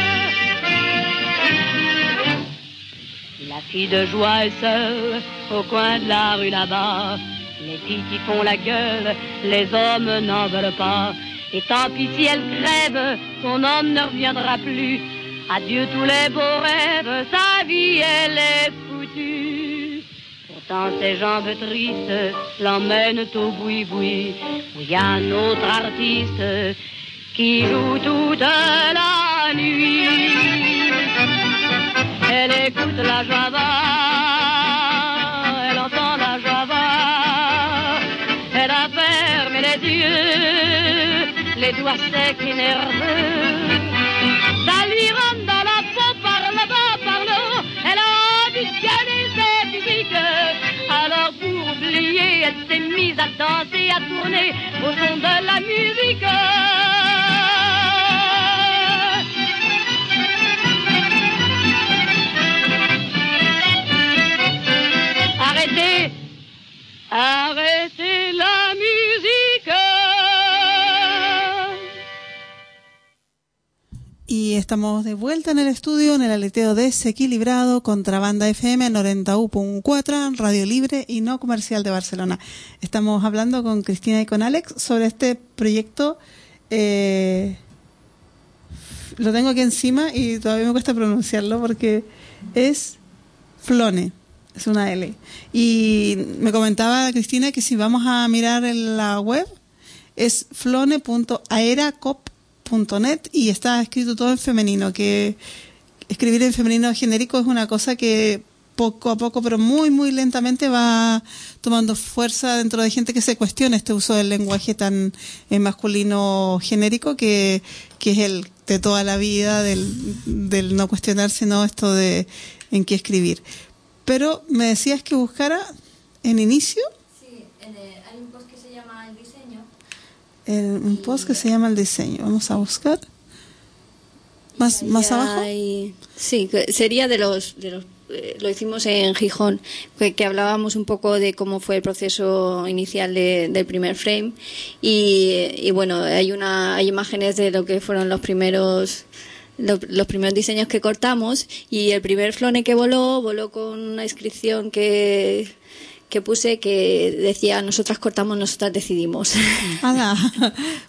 La fille de joie est seule au coin de la rue là-bas. Les filles qui font la gueule, les hommes n'en veulent pas. Et tant pis si elle crève, son homme ne reviendra plus. Adieu tous les beaux rêves, sa vie elle est foutue. Pourtant ses jambes tristes l'emmènent au boui-boui, où y a un autre artiste qui joue toute la nuit. Elle écoute la java, elle entend la java, elle a fermé les yeux, les doigts secs et nerveux. Ça lui rentre dans la peau par là-bas, par là, elle a de gagner ses Alors pour oublier, elle s'est mise à danser, à tourner au son de la musique. Arrêtez la. Y estamos de vuelta en el estudio en el aleteo desequilibrado Contrabanda FM 91.4 Radio Libre y no comercial de Barcelona. Estamos hablando con Cristina y con Alex sobre este proyecto. eh, lo tengo aquí encima y todavía me cuesta pronunciarlo porque es Flone. Es una L. Y me comentaba Cristina que si vamos a mirar en la web es flone.aeracop.net y está escrito todo en femenino, que escribir en femenino genérico es una cosa que poco a poco, pero muy, muy lentamente va tomando fuerza dentro de gente que se cuestiona este uso del lenguaje tan eh, masculino genérico que, que es el de toda la vida, del, del no cuestionarse, no esto de en qué escribir. Pero me decías que buscara en inicio Sí, hay un post que se llama El diseño. el- un post que se llama El diseño. Vamos a buscar. Más, más abajo. Sí, sería de los, de los eh, lo hicimos en Gijón, que, que hablábamos un poco de cómo fue el proceso inicial de- del primer frame y, y bueno, hay una hay imágenes de lo que fueron los primeros lo- los primeros diseños que cortamos y el primer flone que voló voló con una inscripción que que puse que decía nosotras cortamos, nosotras decidimos. (laughs) Ala,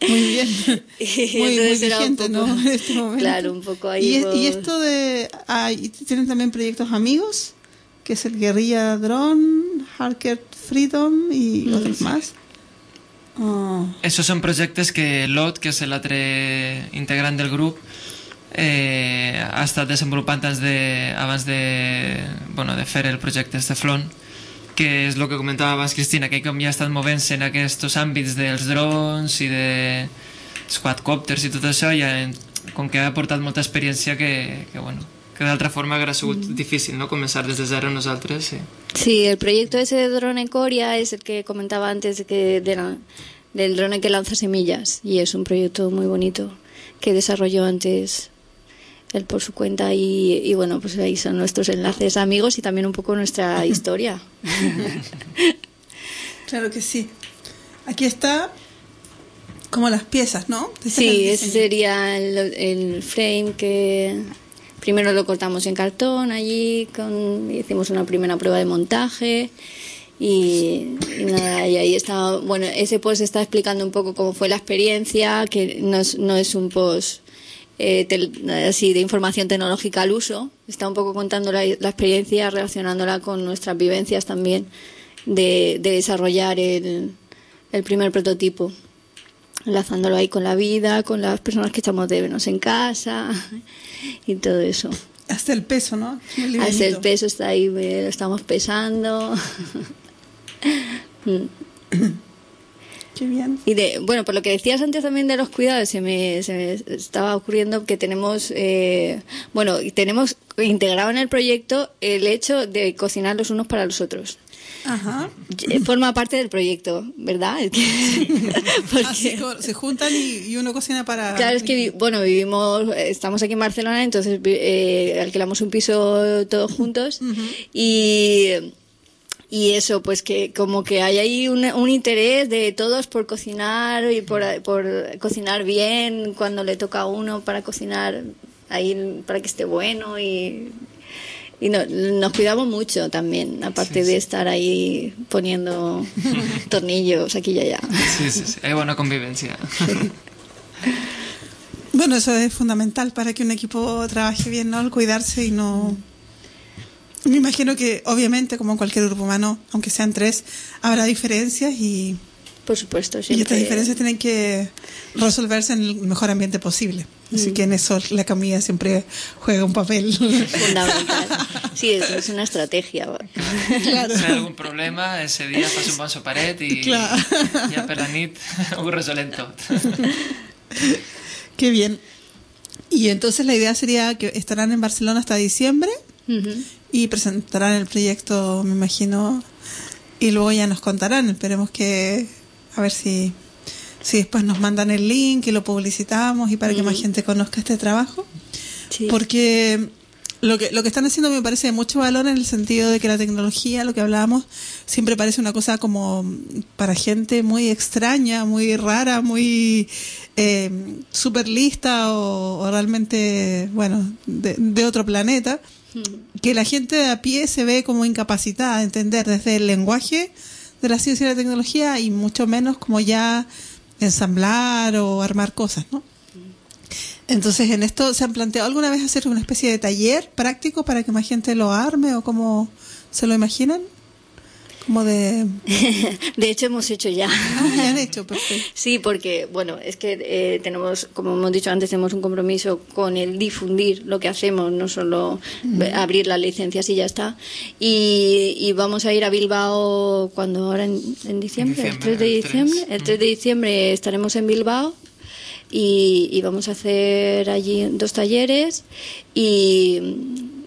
muy bien. (laughs) Y Muy, muy entonces era un vigente, poco- ¿no? (laughs) En este momento. Claro, un poco ahí ¿Y, es- por- y esto de. ah, ¿y ¿Tienen también proyectos amigos? Que es el Guerrilla Drone, Harker Freedom y Mm, otros más. Oh, Esos són projectes que l'Ot, que és l'altre integrant del grup, eh, ha estat desenvolupant abans de, abans de, bueno, de fer el projecte este Flon, que és el que comentava abans Cristina, que com ja ha estat movent-se en aquests àmbits dels drons i de quadcòpters i tot això, ja, com que ha aportat molta experiència que, que bueno, que d'altra forma haguera sigut difícil no? començar des de zero nosaltres sí. Sí, el proyecto ese de drone Coria es el que comentaba antes de que de la- del drone que lanza semillas y es un proyecto muy bonito que desarrolló antes él por su cuenta y, y bueno, pues ahí son nuestros enlaces amigos y también un poco nuestra (laughs) historia. (laughs) claro que sí. Aquí está como las piezas, ¿no? Sí, ese sería el, el frame que primero lo cortamos en cartón allí, con, hicimos una primera prueba de montaje y, y nada, y ahí está, bueno, ese post está explicando un poco cómo fue la experiencia, que no es, no es un post eh, tel- así de información tecnológica al uso, está un poco contando la, la experiencia, relacionándola con nuestras vivencias también de, de desarrollar el, el primer prototipo enlazándolo ahí con la vida, con las personas que echamos de menos en casa (laughs) y todo eso. Hasta el peso, ¿no? Hasta el peso está ahí, eh, lo estamos pesando. (laughs) (coughs) Qué bien. Y de, bueno, por lo que decías antes también de los cuidados, se me, se me estaba ocurriendo que tenemos, eh, bueno, tenemos integrado en el proyecto el hecho de cocinar los unos para los otros. Ajá. Eh, Forma parte del proyecto, ¿verdad? Es que- (laughs) (laughs) porque- Así se juntan y, y uno cocina para... Claro, es que, bueno, vivimos, estamos aquí en Barcelona, entonces eh, alquilamos un piso todos juntos y, y eso, pues que como que hay ahí un, un interés de todos por cocinar y por, por cocinar bien cuando le toca a uno para cocinar ahí para que esté bueno y, y no- nos cuidamos mucho también, aparte de estar ahí poniendo (laughs) tornillos aquí y allá. Sí, sí, sí. Hay buena convivencia. (laughs) Bueno, eso es fundamental para que un equipo trabaje bien, ¿no? El cuidarse y no... Me imagino que, obviamente, como en cualquier grupo humano, aunque sean tres, habrá diferencias y, Por supuesto, y siempre. estas diferencias tienen que resolverse en el mejor ambiente posible. Así que en eso la comida siempre juega un papel. Fundamental. (laughs) Sí, eso es una estrategia. claro. Si hay algun problema, ese dia fas un bon soperet i Clar. ja per la (laughs) nit ho resolem tot. Qué bien. Y entonces la idea sería que estarán en Barcelona hasta diciembre Ujú. Y presentarán el proyecto, me imagino, y luego ya nos contarán. Esperemos que, a ver si, si después nos mandan el link y lo publicitamos y para que más gente conozca este trabajo. Sí. Porque lo que, lo que están haciendo me parece de mucho valor en el sentido de que la tecnología, lo que hablábamos, siempre parece una cosa como para gente muy extraña, muy rara, muy eh, super lista o, o realmente, bueno, de, de otro planeta, que la gente de a pie se ve como incapacitada de entender desde el lenguaje de la ciencia y la tecnología y mucho menos como ya ensamblar o armar cosas, ¿no? Entonces, en esto, ¿se han planteado alguna vez hacer una especie de taller práctico para que más gente lo arme o cómo se lo imaginan? Como de... (laughs) De hecho, hemos hecho ya. Ah, ya han hecho, perfecto. (laughs) Sí, porque, bueno, es que eh, tenemos, como hemos dicho antes, tenemos un compromiso con el difundir lo que hacemos, no solo abrir las licencias y ya está. Y, y vamos a ir a Bilbao cuando ahora en, en diciembre, el 3 de el 3. diciembre. El 3 de diciembre estaremos en Bilbao y, y vamos a hacer allí dos talleres y,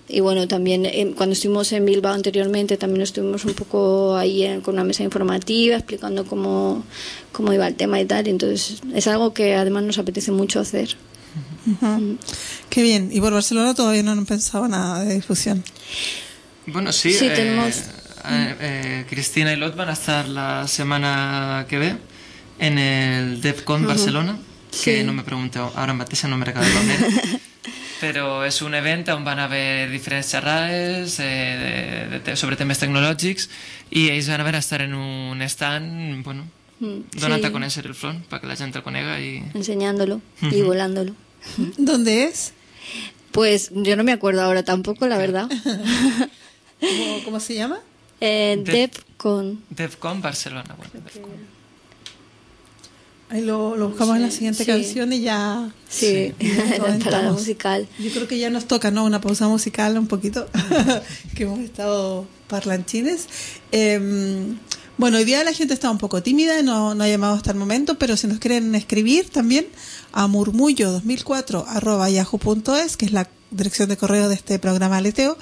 y bueno, también eh, cuando estuvimos en Bilbao anteriormente también estuvimos un poco ahí en- con una mesa informativa explicando cómo, cómo iba el tema y tal. y Entonces es algo que además nos apetece mucho hacer. Ujú. Qué bien. Y por Barcelona todavía no han pensado nada de difusión. Bueno, sí. Sí, eh, tenemos- eh, eh, Cristina y Lot van a estar la semana que ve en el DevCon Barcelona, que Sí. no me pregunto, ahora mateixa no me era. (laughs) Però és un event on van haver diferents xerrades eh, de, de, sobre temes tecnològics i ells van haver estar en un stand, bueno, Mm, donant sí, a conèixer el front perquè la gent el conega i... Enseñándolo y volándolo. (laughs) ¿Dónde es? Pues yo no me acuerdo ahora tampoco, la verdad. (laughs) ¿Cómo, cómo se llama? Eh, Dev- DevCon. DevCon Barcelona, bueno, DevCon. Ahí lo, lo buscamos en la siguiente Sí. canción y ya... Sí, (laughs) la musical. Yo creo que ya nos toca, ¿no? Una pausa musical un poquito, (laughs) que hemos estado parlanchines. Eh, bueno, hoy día la gente está un poco tímida, no, no ha llamado hasta el momento, pero si nos quieren escribir también a murmullo2004 arroba yahoo.es, que es la dirección de correo de este programa Aleteo,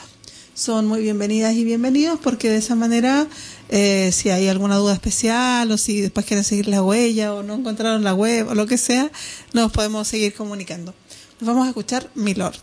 son muy bienvenidas y bienvenidos porque de esa manera, eh, si hay alguna duda especial o si después quieren seguir la huella o no encontraron la web o lo que sea, nos podemos seguir comunicando. Nos vamos a escuchar Milord.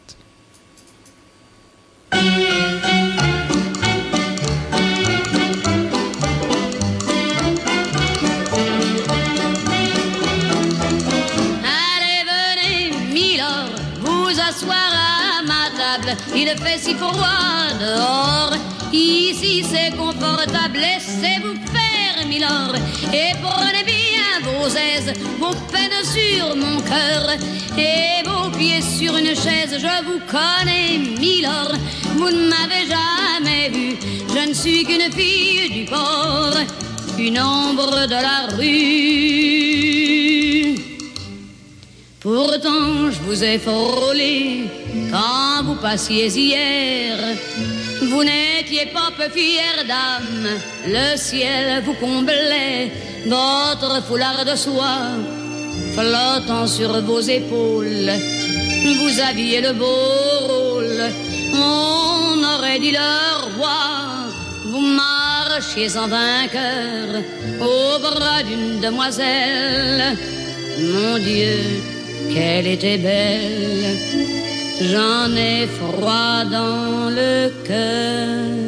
Il fait si froid dehors. Ici c'est confortable, laissez-vous faire, Milord. Et prenez bien vos aises, vos peines sur mon cœur. Et vos pieds sur une chaise, je vous connais, Milord. Vous ne m'avez jamais vu, je ne suis qu'une fille du port, une ombre de la rue. Pourtant, je vous ai frôlé quand vous passiez hier. Vous n'étiez pas peu fière d'âme, le ciel vous comblait, votre foulard de soie flottant sur vos épaules. Vous aviez le beau rôle, on aurait dit le roi. Vous marchiez en vainqueur au bras d'une demoiselle. Mon Dieu, qu'elle était belle. J'en ai froid dans le cœur.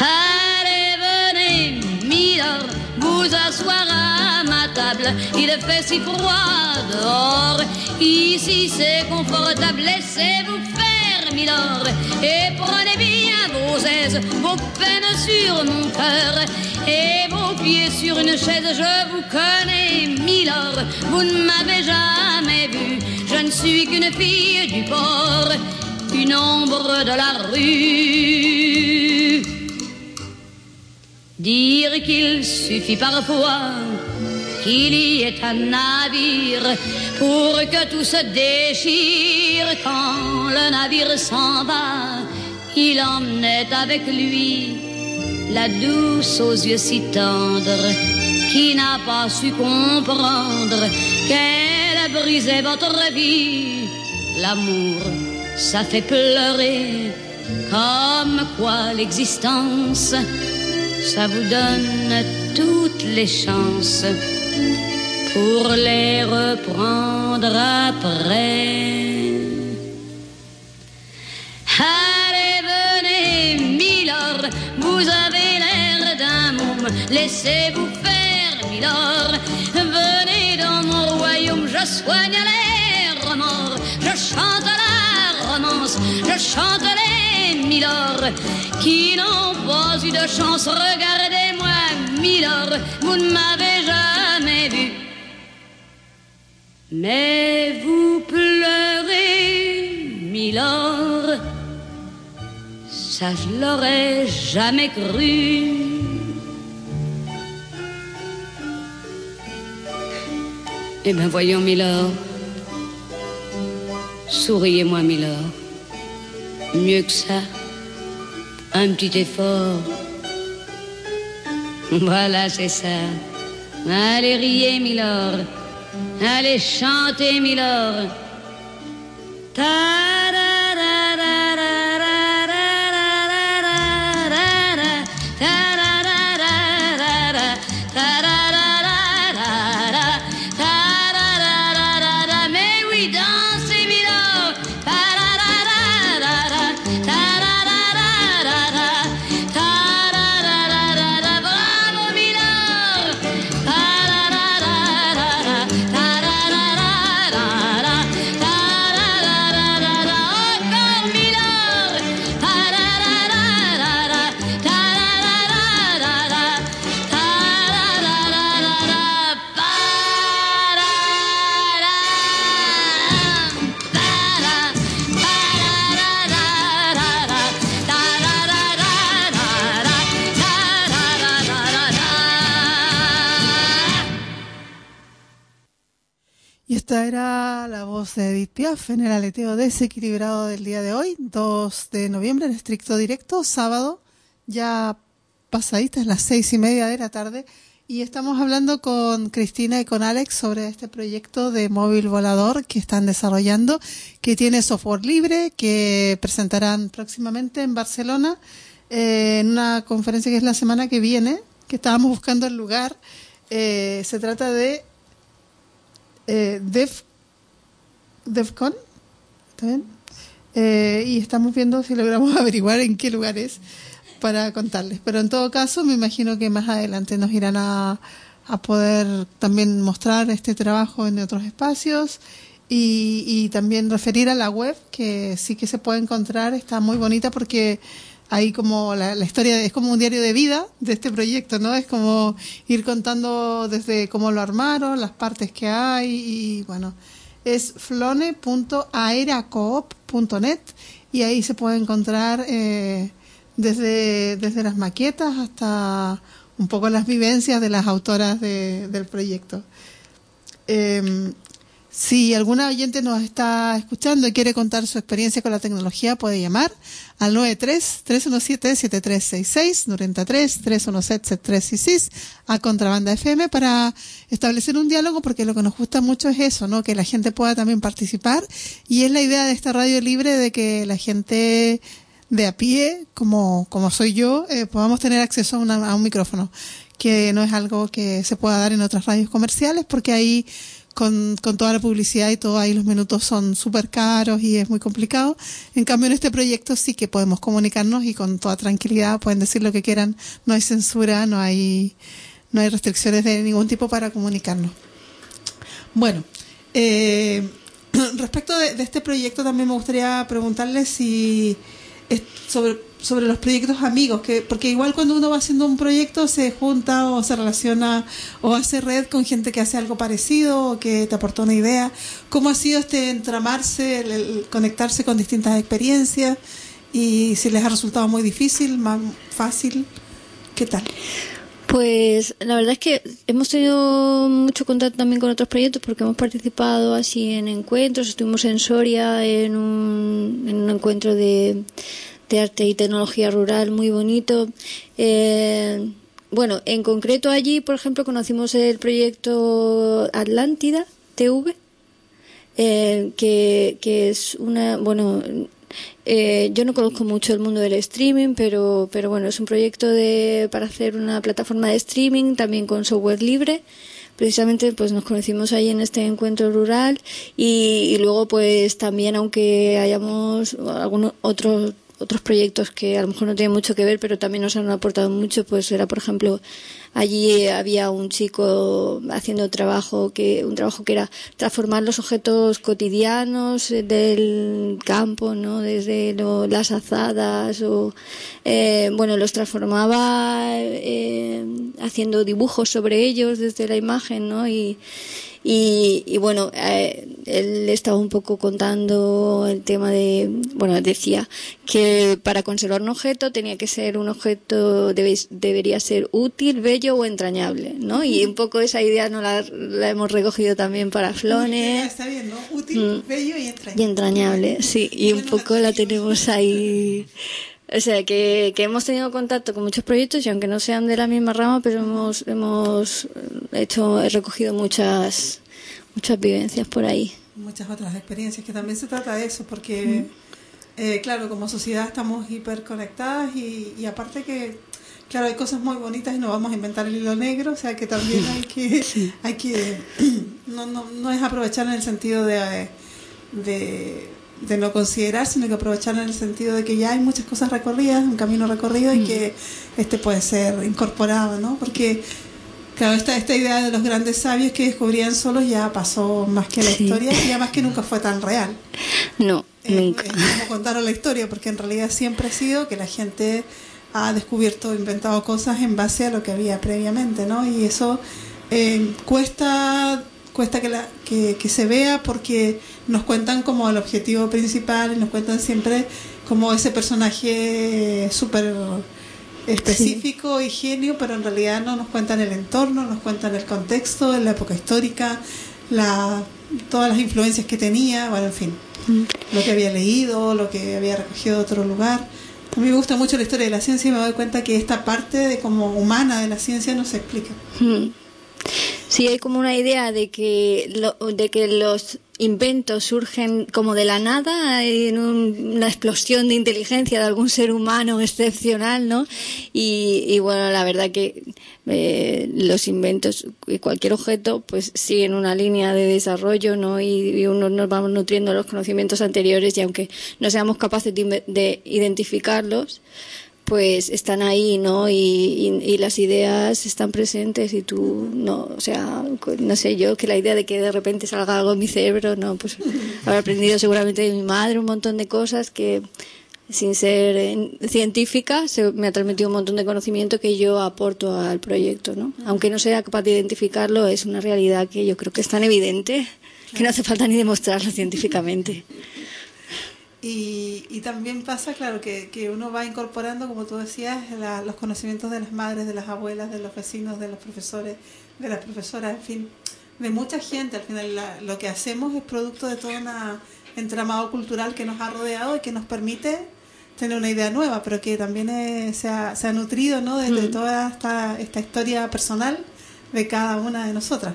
Allez, venez, Milord, vous asseoir à ma table. Il fait si froid dehors. Ici c'est confortable, laissez-vous faire, Et prenez bien vos aises, vos peines sur mon cœur. Et vos pieds sur une chaise, je vous connais, Milord. Vous ne m'avez jamais vu, je ne suis qu'une fille du port, une ombre de la rue. Dire qu'il suffit parfois qu'il y ait un navire pour que tout se déchire quand le navire s'en va. Il emmenait avec lui la douce aux yeux si tendres qui n'a pas su comprendre qu'elle brisait votre vie, l'amour ça fait pleurer, comme quoi l'existence, ça vous donne toutes les chances pour les reprendre après. Allez, venez, Milord, vous avez l'air d'un môme, laissez-vous faire, Milord. Venez dans mon royaume, je soigne les remords, je chante la romance, je chante les Milord qui n'ont pas eu de chance. Regardez-moi, Milord, vous ne m'avez jamais Mais vous pleurez, Milord, ça je l'aurais jamais cru. Eh bien voyons, Milord, souriez-moi, Milord. Mieux que ça, un petit effort. Voilà, c'est ça. Allez, riez, Milord. Allez, chantez, Milord. Mais voz de Edith Piaf en el aleteo desequilibrado del día de hoy, 2 de noviembre, en estricto directo, sábado, ya pasaditas las seis y media de la tarde. Y estamos hablando con Cristina y con Alex sobre este proyecto de móvil volador que están desarrollando, que tiene software libre, que presentarán próximamente en Barcelona, eh, en una conferencia que es la semana que viene, que estábamos buscando el lugar. Eh, se trata de eh, Def, DEFCON, ¿está bien? Eh, y estamos viendo si logramos (laughs) averiguar en qué lugar es para contarles. Pero en todo caso, me imagino que más adelante nos irán a, a poder también mostrar este trabajo en otros espacios y, y también referir a la web, que sí que se puede encontrar, está muy bonita porque hay como la, la historia, es como un diario de vida de este proyecto, ¿no? Es como ir contando desde cómo lo armaron, las partes que hay y bueno, es flone.aeracoop.net y ahí se puede encontrar eh, desde, desde las maquetas hasta un poco las vivencias de las autoras de- del proyecto. Eh, si alguna oyente nos está escuchando y quiere contar su experiencia con la tecnología, puede llamar al 93-317-7366, 93-317-7366 a Contrabanda FM para establecer un diálogo porque lo que nos gusta mucho es eso, ¿no? Que la gente pueda también participar y es la idea de esta radio libre de que la gente de a pie, como, como soy yo, eh, podamos tener acceso a, una- a un micrófono, que no es algo que se pueda dar en otras radios comerciales porque ahí con, con toda la publicidad y todo ahí los minutos son súper caros y es muy complicado. En cambio en este proyecto sí que podemos comunicarnos y con toda tranquilidad pueden decir lo que quieran, no hay censura, no hay, no hay restricciones de ningún tipo para comunicarnos. Bueno, eh, (clears throat) respecto de, de este proyecto también me gustaría preguntarle si es sobre, sobre los proyectos amigos, que porque igual cuando uno va haciendo un proyecto se junta o se relaciona o hace red con gente que hace algo parecido o que te aportó una idea. ¿Cómo ha sido este entramarse, el, conectarse con distintas experiencias y si les ha resultado muy difícil, más fácil? ¿Qué tal? Pues la verdad es que hemos tenido mucho contacto también con otros proyectos porque hemos participado así en encuentros. Estuvimos en Soria en un, en un encuentro de, de arte y tecnología rural muy bonito. Eh, bueno, en concreto allí, por ejemplo, conocimos el proyecto Atlántida TV eh, que, que es una, bueno, eh, yo no conozco mucho el mundo del streaming, pero, pero bueno, es un proyecto de, para hacer una plataforma de streaming también con software libre. Precisamente pues nos conocimos ahí en este encuentro rural y, y luego pues también aunque hayamos algunos otros otros proyectos que a lo mejor no tienen mucho que ver, pero también nos han aportado mucho, pues era, por ejemplo, allí había un chico haciendo trabajo que un trabajo que era transformar los objetos cotidianos del campo, ¿no? Desde las azadas o eh, bueno, los transformaba eh, haciendo dibujos sobre ellos desde la imagen, ¿no? Y y, bueno, eh, él estaba un poco contando el tema de, bueno, decía que para conservar un objeto tenía que ser un objeto, debe, debería ser útil, bello o entrañable, ¿no? Y un poco esa idea no la, hemos recogido también para Flones. Está bien, ¿no? Útil, mm. bello y entrañable. Y entrañable, sí. Y un poco la (laughs) tenemos ahí o sea, que, que hemos tenido contacto con muchos proyectos y aunque no sean de la misma rama, pero hemos, hemos hecho, he recogido muchas, muchas vivencias por ahí. Muchas otras experiencias, que también se trata de eso, porque, eh, claro, como sociedad estamos hiperconectadas y, y aparte que, claro, hay cosas muy bonitas y no vamos a inventar el hilo negro, o sea, que también (laughs) hay que, hay que no, no, no es aprovechar en el sentido de, de de no considerar, sino que aprovechar en el sentido de que ya hay muchas cosas recorridas, un camino recorrido y mm. que este puede ser incorporado, ¿no? Porque, claro, esta, esta idea de los grandes sabios que descubrían solos ya pasó más que la historia y además que nunca fue tan real. No, eh, nunca. como contaron la historia, porque en realidad siempre ha sido que la gente ha descubierto, inventado cosas en base a lo que había previamente, ¿no? Y eso eh, cuesta cuesta que, la, que, que, se vea porque nos cuentan como el objetivo principal y nos cuentan siempre como ese personaje súper específico y genio, pero en realidad no nos cuentan el entorno, nos cuentan el contexto, la época histórica, la, todas las influencias que tenía, bueno, en fin, mm. lo que había leído, lo que había recogido de otro lugar. A mí me gusta mucho la historia de la ciencia y me doy cuenta que esta parte de como humana de la ciencia no se explica. Mm. Sí, hay como una idea de que, de que los inventos surgen como de la nada, en una explosión de inteligencia de algún ser humano (laughs) excepcional, ¿no? Y, bueno, la verdad que eh, los inventos y cualquier objeto pues siguen una línea de desarrollo, ¿no? Y, uno nos vamos nutriendo los conocimientos anteriores y aunque no seamos capaces de identificarlos, pues están ahí, ¿no? Y, y, las ideas están presentes y tú, no, o sea, no sé yo, que la idea de que de repente salga algo en mi cerebro, no, pues habré aprendido seguramente de mi madre un montón de cosas que sin ser eh, científica se me ha transmitido un montón de conocimiento que yo aporto al proyecto, ¿no? Aunque no sea capaz de identificarlo, es una realidad que yo creo que es tan evidente que no hace falta ni demostrarlo científicamente. Y, y también pasa, claro, que, que uno va incorporando, como tú decías, los conocimientos de las madres, de las abuelas, de los vecinos, de los profesores, de las profesoras, en fin, de mucha gente. Al final, lo que hacemos es producto de todo un entramado cultural que nos ha rodeado y que nos permite tener una idea nueva, pero que también se, ha, se, ha, nutrido ¿no? de, mm. toda esta, esta historia personal de cada una de nosotras.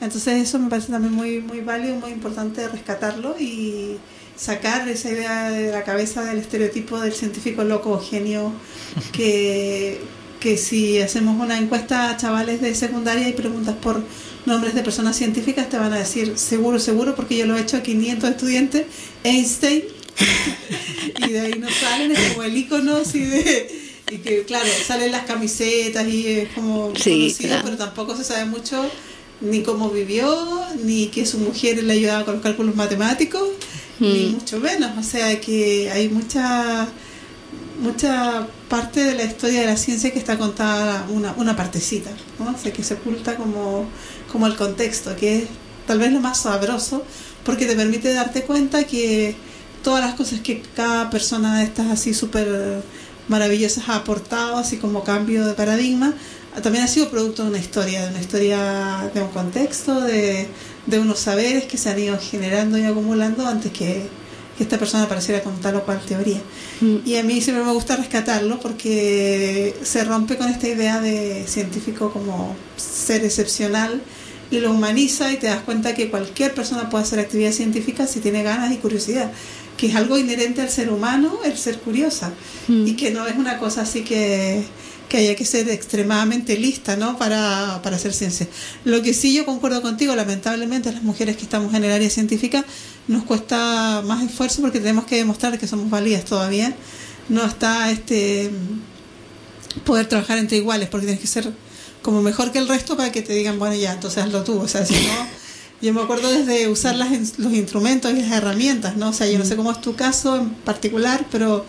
Entonces eso me parece también muy, muy válido, muy importante rescatarlo y sacar esa idea de la cabeza del estereotipo del científico loco o genio que, que si hacemos una encuesta a chavales de secundaria y preguntas por nombres de personas científicas te van a decir seguro, seguro, porque yo lo he hecho a 500 estudiantes, Einstein, (laughs) y de ahí nos salen es como el icono y de y que claro, salen las camisetas y es como conocido, pero tampoco se sabe mucho ni cómo vivió, ni que su mujer le ayudaba con los cálculos matemáticos, ni mucho menos. O sea que hay mucha mucha parte de la historia de la ciencia que está contada una, una partecita, ¿no? O sea, que se oculta como, como el contexto, que es tal vez lo más sabroso, porque te permite darte cuenta que todas las cosas que cada persona de estas así súper maravillosas ha aportado, así como cambio de paradigma, también ha sido producto de una historia, de una historia de un contexto, de, de unos saberes que se han ido generando y acumulando antes que, esta persona apareciera con tal o cual teoría. Mm. Y a mí siempre me gusta rescatarlo porque se rompe con esta idea de científico como ser excepcional y lo humaniza y te das cuenta que cualquier persona puede hacer actividad científica si tiene ganas y curiosidad, que es algo inherente al ser humano el ser curiosa Mm. y que no es una cosa así que, que haya que ser extremadamente lista ¿no? para, para hacer ciencia. Lo que sí yo concuerdo contigo, lamentablemente las mujeres que estamos en el área científica nos cuesta más esfuerzo porque tenemos que demostrar que somos válidas todavía. No está este poder trabajar entre iguales porque tienes que ser como mejor que el resto para que te digan, bueno, ya, entonces hazlo tú. O sea, si no, yo me acuerdo desde usar las, los instrumentos y las herramientas, ¿no? O sea, yo no sé cómo es tu caso en particular, pero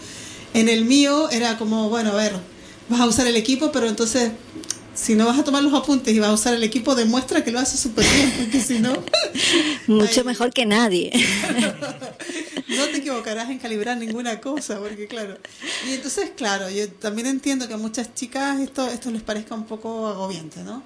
en el mío era como, bueno, a ver, vas a usar el equipo, pero entonces, si no vas a tomar los apuntes y vas a usar el equipo, demuestra que lo haces súper bien, porque si no, (laughs) Mucho mejor que nadie. (laughs) no te equivocarás en calibrar ninguna cosa, porque claro. Y entonces, claro, yo también entiendo que a muchas chicas esto, esto les parezca un poco agobiante, ¿no?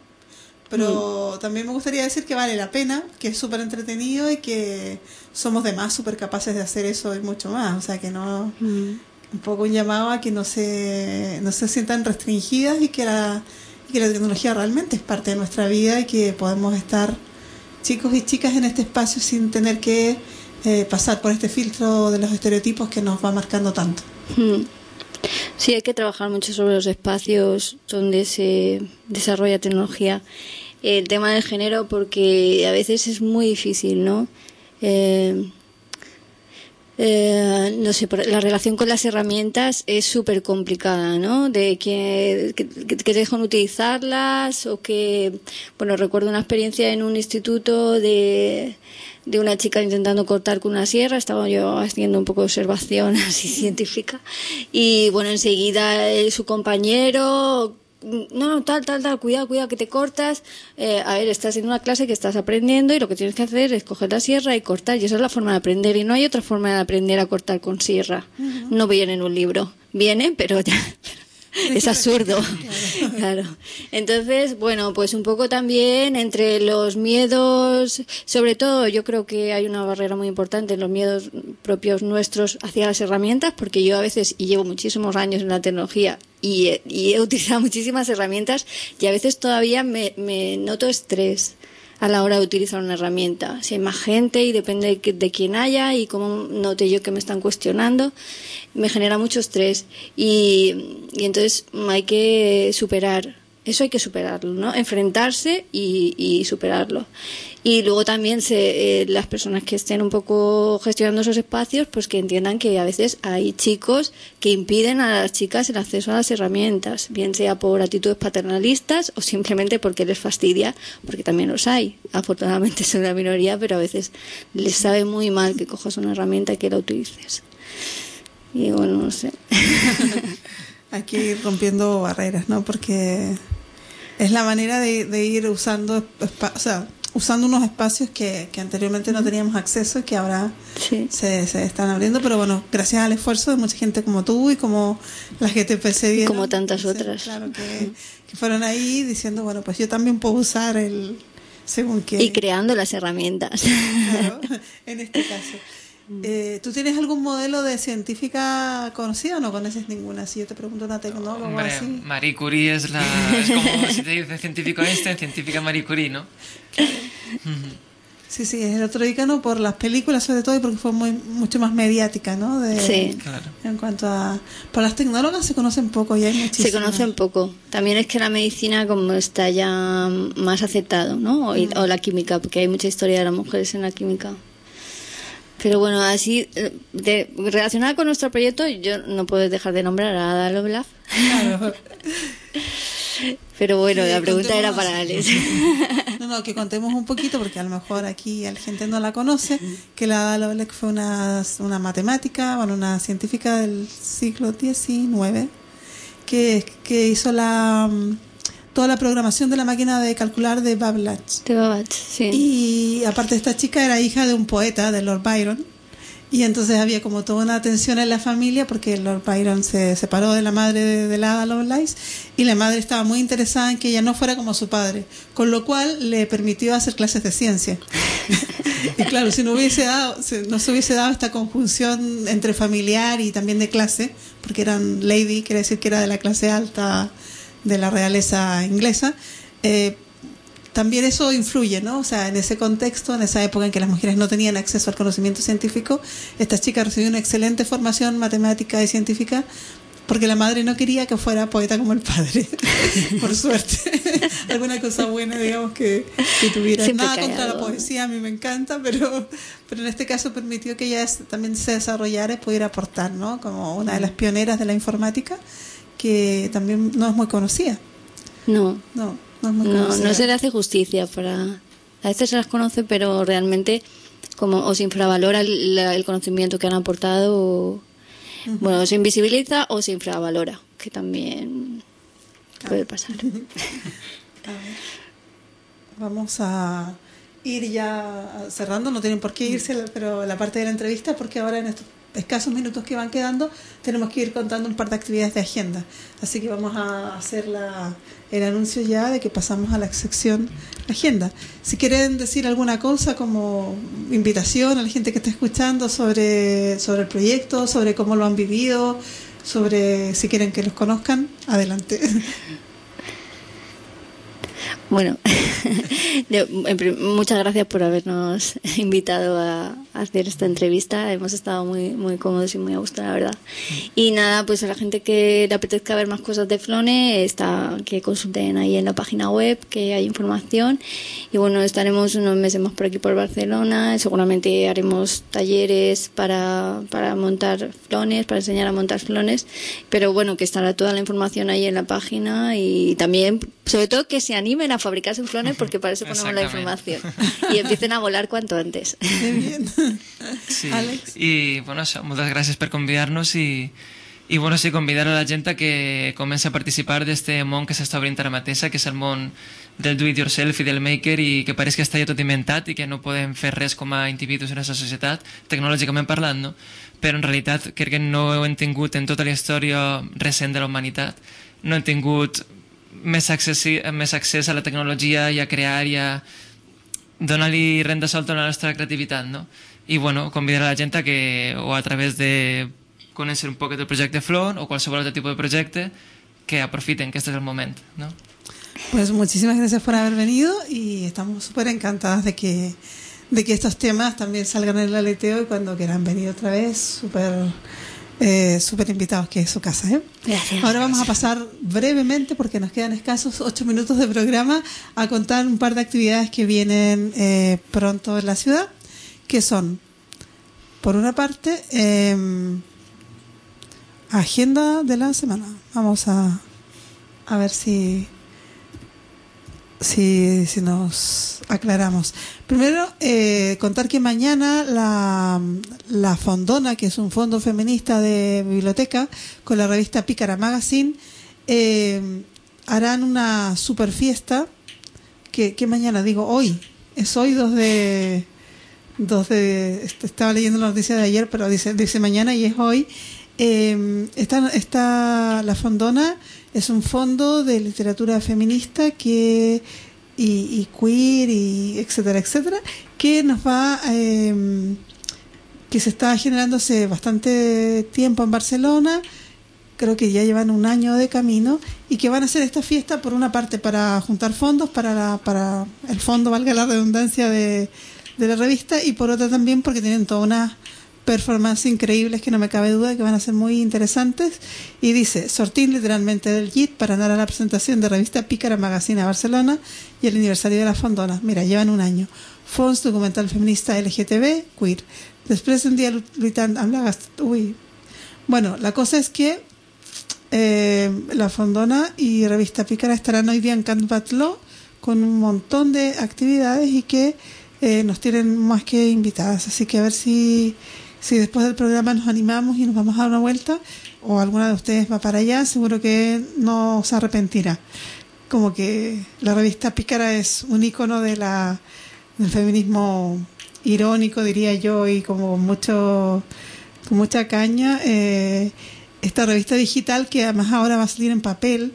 Pero también me gustaría decir que vale la pena, que es súper entretenido y que somos de más súper capaces de hacer eso y mucho más. O sea, que no. Mm. Un poco un llamado a que no se, no se sientan restringidas y que, la, que la tecnología realmente es parte de nuestra vida y que podemos estar chicos y chicas en este espacio sin tener que eh, pasar por este filtro de los estereotipos que nos va marcando tanto. Mm. Sí, hay que trabajar mucho sobre los espacios donde se desarrolla tecnología. El tema del género, porque a veces es muy difícil, ¿no? Eh, eh, no sé, la relación con las herramientas es súper complicada, ¿no? De que, que, que dejan utilizarlas o que, bueno, recuerdo una experiencia en un instituto de, de una chica intentando cortar con una sierra, estaba yo haciendo un poco de observación (laughs) así científica y bueno, enseguida eh, su compañero no, no, tal, tal, tal, cuidado, cuidado, que te cortas. Eh, a ver, estás en una clase que estás aprendiendo y lo que tienes que hacer es coger la sierra y cortar. Y esa es la forma de aprender. Y no hay otra forma de aprender a cortar con sierra. No viene en un libro. Viene, pero ya. Es absurdo. (laughs) Claro. Entonces, bueno, pues un poco también entre los miedos, sobre todo yo creo que hay una barrera muy importante en los miedos propios nuestros hacia las herramientas, porque yo a veces, y llevo muchísimos años en la tecnología, y, he- y he utilizado (laughs) muchísimas herramientas, y a veces todavía me, me noto estrés a la hora de utilizar una herramienta. Si hay más gente y depende de, quién haya y cómo note yo que me están cuestionando, me genera mucho estrés. Y, y entonces hay que superar, eso hay que superarlo, ¿no? Enfrentarse y, superarlo. Y luego también se, eh, las personas que estén un poco gestionando esos espacios, pues que entiendan que a veces hay chicos que impiden a las chicas el acceso a las herramientas, bien sea por actitudes paternalistas o simplemente porque les fastidia, porque también los hay. Afortunadamente (laughs) son una minoría, pero a veces les sabe muy mal que cojas una herramienta y que la utilices. Y bueno, no sé. (laughs) Ir rompiendo barreras, ¿no? Porque es la manera de, de ir usando, o sea, usando unos espacios que, que anteriormente no teníamos acceso y que ahora Sí. se, se están abriendo. Pero bueno, gracias al esfuerzo de mucha gente como tú y como las que te precedieron. Como tantas otras. Claro, que, que fueron ahí diciendo, bueno, pues yo también puedo usar el según qué. Y creando las herramientas. Claro, (laughs) en este caso. Eh, ¿Tú tienes algún modelo de científica conocida o no conoces ninguna? Si yo te pregunto una tecnóloga o Hombre, así. Marie Curie es la. Es como si te dicen científico Einstein, científica Marie Curie, ¿no? Sí, sí, es el otro ícono por las películas sobre todo y porque fue muy, mucho más mediática, ¿no? De, Sí. Claro. En cuanto a... Por las tecnólogas se conocen poco y hay muchísimas. Se conocen poco. También es que la medicina como está ya más aceptado, ¿no? O, o la química, porque hay mucha historia de las mujeres en la química. Pero bueno, así, eh, de, relacionada con nuestro proyecto, yo no puedo dejar de nombrar a Ada Lovelace. Claro. (laughs) Pero bueno, la pregunta era para Alex. (laughs) No, no, que contemos un poquito, porque a lo mejor aquí la gente no la conoce, que la Ada Lovelace fue una, una matemática, bueno, una científica del siglo XIX, que, que hizo la mm, toda la programación de la máquina de calcular de Babbage. De Babbage, sí. Y aparte esta chica era hija de un poeta, de Lord Byron, y entonces había como toda una tensión en la familia porque Lord Byron se separó de la madre de, de la Ada Lovelace y la madre estaba muy interesada en que ella no fuera como su padre, con lo cual le permitió hacer clases de ciencia. (laughs) y claro, si no hubiese dado, si no se hubiese dado esta conjunción entre familiar y también de clase, porque eran lady, quiere decir que era de la clase alta de la realeza inglesa, eh, también eso influye, ¿no? O sea, en ese contexto, en esa época en que las mujeres no tenían acceso al conocimiento científico, esta chica recibió una excelente formación matemática y científica porque la madre no quería que fuera poeta como el padre, (laughs) por suerte. (laughs) Alguna cosa buena, digamos, que, que tuviera. Siempre Nada contra la poesía, a mí me encanta, pero, pero en este caso permitió que ella también se desarrollara y pudiera aportar, ¿no? Como una de las pioneras de la informática, que también no es muy conocida. No, No, no es muy no, conocida. no se le hace justicia para... A veces se las conoce, pero realmente como o se infravalora el, el conocimiento que han aportado, o, bueno, o se invisibiliza o se infravalora, que también puede pasar. (laughs) Vamos a ir ya cerrando, no tienen por qué irse, pero la parte de la entrevista, porque ahora en estos escasos minutos que van quedando, tenemos que ir contando un par de actividades de agenda. Así que vamos a hacer la, el anuncio ya de que pasamos a la sección agenda. Si quieren decir alguna cosa como invitación a la gente que está escuchando sobre, sobre el proyecto, sobre cómo lo han vivido, sobre si quieren que los conozcan, adelante. (laughs) Bueno, (laughs) muchas gracias por habernos (laughs) invitado a, a hacer esta entrevista. Hemos estado muy, muy cómodos y muy a gusto, la verdad. Y nada, pues a la gente que le apetezca ver más cosas de Flone, está, que consulten ahí en la página web, que hay información. Y bueno, estaremos unos meses más por aquí por Barcelona. Seguramente haremos talleres para, para montar flones, para enseñar a montar flones. Pero bueno, que estará toda la información ahí en la página y también, sobre todo, que se animen a fabricarse un flones porque para eso ponemos la información. Y empiecen a volar cuanto antes. Sí. Alex. I, bueno, això, moltes gràcies per convidar-nos i, i bueno, sí, convidar a la gent a que comenci a participar d'este món que s'està obrint ara mateixa, que és el món del do-it-yourself i del maker i que pareix que està ja tot inventat i que no podem fer res com a individus en aquesta societat, tecnològicament parlant, no? però en realitat crec que no ho hem tingut en tota la història recent de la humanitat. No hem tingut més accés, més accés a la tecnologia i a crear i a donar-li renda solta a la nostra creativitat, no? I, bueno, convidar a la gent a que, o a través de conèixer un poc del projecte Flor o qualsevol altre tipus de projecte, que aprofiten que este és el moment, no? Pues muchísimas gracias por haber venido y estamos súper encantadas de que, de que estos temas también salgan en el aleteo y cuando quieran venir otra vez, súper eh, súper invitados, que es su casa. ¿eh? Gracias. Ahora vamos a pasar brevemente, porque nos quedan escasos ocho minutos de programa, a contar un par de actividades que vienen eh, pronto en la ciudad, que son, por una parte, em, agenda de la semana. Vamos a, a ver si si, si nos aclaramos. Primero, eh, contar que mañana la, la Fondona, que es un fondo feminista de biblioteca, con la revista Pícara Magazine, eh, harán una super fiesta. Que, que mañana? Digo, hoy. Es hoy 2 de. 2 de. est- Estaba leyendo la noticia de ayer, pero dice, dice mañana y es hoy. Eh, está, la Fondona es un fondo de literatura feminista que y, queer y etcétera etcétera que nos va eh, que se está generando hace bastante tiempo en Barcelona creo que ya llevan un año de camino y que van a hacer esta fiesta por una parte para juntar fondos para la, para el fondo valga la redundancia de, de la revista y por otra también porque tienen toda una performances increíbles que no me cabe duda que van a ser muy interesantes. Y dice, sortín literalmente del JIT para andar a la presentación de revista Pícara Magazine a Barcelona y el aniversario de la Fondona. Mira, llevan un año. Fons documental feminista LGTB, queer. Después un día lluitant amb la gast... Bueno, la cosa es que eh, la Fondona y Revista Pícara estarán hoy día en Can Batló con un montón de actividades y que eh, nos tienen más que invitadas. Así que a ver si, si después del programa nos animamos y nos vamos a dar una vuelta o alguna de ustedes va para allá, seguro que no se arrepentirá. Como que la revista Pícara es un icono de la, del feminismo irónico, diría yo, y como mucho, con mucha caña. Eh, esta revista digital que además ahora va a salir en papel,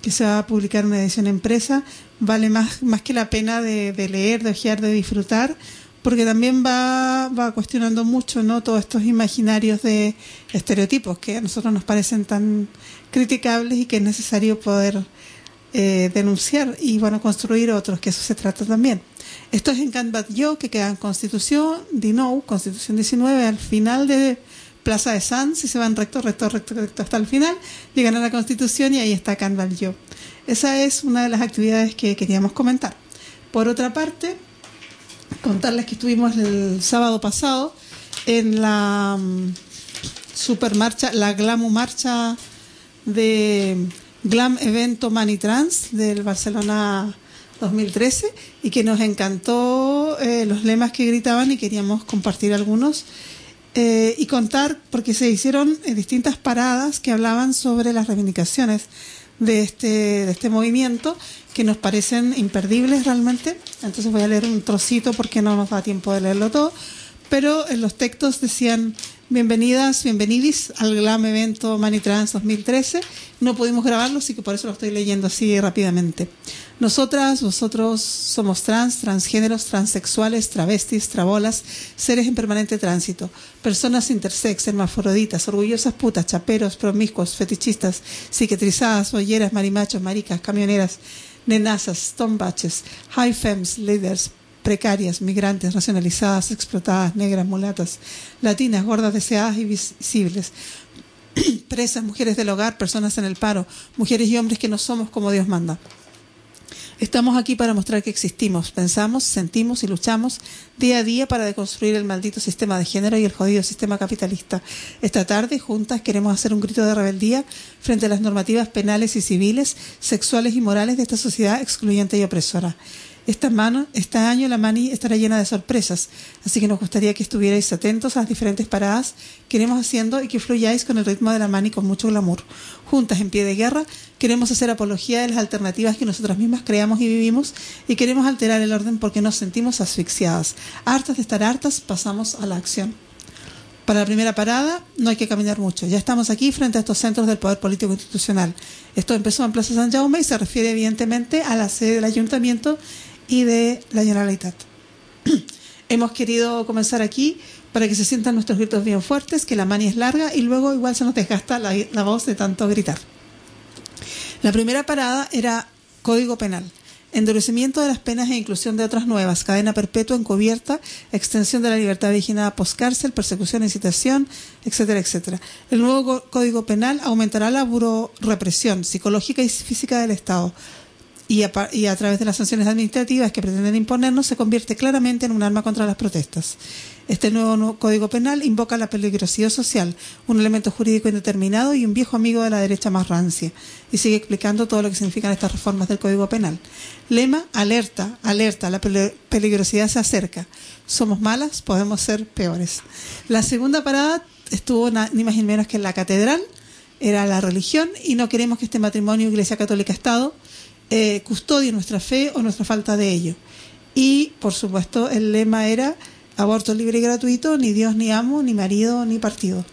que se va a publicar en una edición empresa, vale más, más que la pena de, de leer, de ojear, de disfrutar, porque también va, cuestionando mucho no todos estos imaginarios de estereotipos que a nosotros nos parecen tan criticables y que es necesario poder eh, denunciar y bueno, construir otros, que eso se trata también. Esto es en Canvat Yo, que queda en Constitución, Dinou, Constitución 19, al final de Plaza de Sanz, si se van recto, recto, recto, recto hasta el final, llegan a la Constitución y ahí está Canvat Yo. Esa es una de las actividades que queríamos comentar. Por otra parte, contarles que estuvimos el sábado pasado en la mm, supermarcha, la Glamu Marcha de Glam Evento Trans del Barcelona 2013 y que nos encantó eh, los lemas que gritaban y queríamos compartir algunos eh, y contar porque se hicieron eh, distintas paradas que hablaban sobre las reivindicaciones de este, de este movimiento que nos parecen imperdibles realmente. Entonces voy a leer un trocito porque no nos da tiempo de leerlo todo, pero en los textos decían bienvenidas, bienvenidis al Glam Evento Manitrans 2013. No pudimos grabarlo, así que por eso lo estoy leyendo así rápidamente. Nosotras, vosotros somos trans, transgéneros, transexuales, travestis, trabolas, seres en permanente tránsito, personas intersex, hermafroditas, orgullosas putas, chaperos, promiscuos, fetichistas, cicatrizadas, bolleras, marimachos, maricas, camioneras, nenazas, tombaches, high femmes, leaders, precarias, migrantes, racionalizadas, explotadas, negras, mulatas, latinas, gordas, deseadas y visibles, (clears throat) presas, mujeres del hogar, personas en el paro, mujeres y hombres que no somos como Dios manda. Estamos aquí para mostrar que existimos, pensamos, sentimos y luchamos día a día para deconstruir el maldito sistema de género y el jodido sistema capitalista. Esta tarde, juntas, queremos hacer un grito de rebeldía frente a las normativas penales y civiles, sexuales y morales de esta sociedad excluyente y opresora. Esta mano, este año la Mani estará llena de sorpresas, así que nos gustaría que estuvierais atentos a las diferentes paradas que iremos haciendo y que fluyáis con el ritmo de la Mani con mucho glamour. Juntas, en pie de guerra, queremos hacer apología de las alternativas que nosotras mismas creamos y vivimos y queremos alterar el orden porque nos sentimos asfixiadas. Hartas de estar hartas, pasamos a la acción. Para la primera parada no hay que caminar mucho. Ya estamos aquí frente a estos centros del poder político institucional. Esto empezó en Plaza San Jaume y se refiere evidentemente a la sede del ayuntamiento y de la Generalitat. (clears throat) Hemos querido comenzar aquí para que se sientan nuestros gritos bien fuertes, que la mani es larga y luego igual se nos desgasta la, voz de tanto gritar. La primera parada era Código Penal. Endurecimiento de las penas e inclusión de otras nuevas, cadena perpetua encubierta, extensión de la libertad vigilada postcárcel, persecución, incitación, etcétera, etcétera. El nuevo Código Penal aumentará la represión psicológica y física del Estado, y a, través de las sanciones administrativas que pretenden imponernos se convierte claramente en un arma contra las protestas. Este nuevo Código Penal invoca la peligrosidad social, un elemento jurídico indeterminado y un viejo amigo de la derecha más rancia, y sigue explicando todo lo que significan estas reformas del Código Penal. Lema, alerta, alerta, la peligrosidad se acerca. Somos malas, podemos ser peores. La segunda parada estuvo ni más ni menos que en la catedral, era la religión, y no queremos que este matrimonio Iglesia Católica-Estado eh, custodie nuestra fe o nuestra falta de ello. Y, por supuesto, el lema era aborto libre y gratuito, ni Dios ni amo, ni marido ni partido.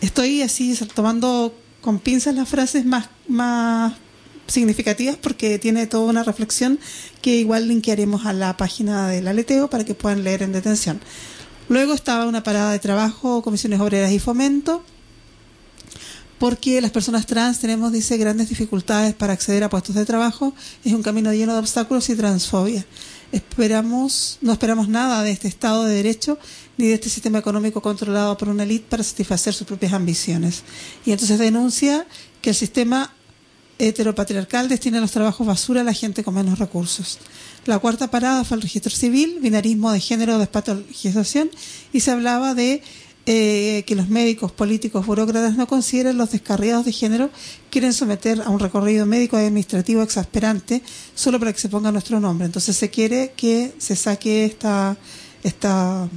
Estoy así tomando con pinzas las frases más, más significativas porque tiene toda una reflexión que igual linkearemos a la página del aleteo para que puedan leer en detención. Luego estaba una parada de trabajo, comisiones obreras y fomento, porque las personas trans tenemos, dice, grandes dificultades para acceder a puestos de trabajo. Es un camino lleno de obstáculos y transfobia. Esperamos, no esperamos nada de este Estado de Derecho ni de este sistema económico controlado por una élite para satisfacer sus propias ambiciones. Y entonces denuncia que el sistema heteropatriarcal destina los trabajos basura a la gente con menos recursos. La cuarta parada fue el registro civil, binarismo de género, despatologización, y se hablaba de eh, que los médicos, políticos, burócratas no consideren los descarriados de género, quieren someter a un recorrido médico y administrativo exasperante solo para que se ponga nuestro nombre. Entonces se quiere que se saque esta, esta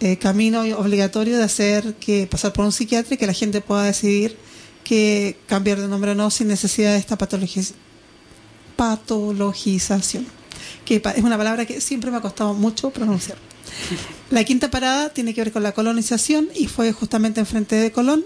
eh, camino obligatorio de hacer que pasar por un psiquiatra y que la gente pueda decidir que cambiar de nombre o no sin necesidad de esta patologización, que es una palabra que siempre me ha costado mucho pronunciar. La quinta parada tiene que ver con la colonización y fue justamente enfrente de Colón.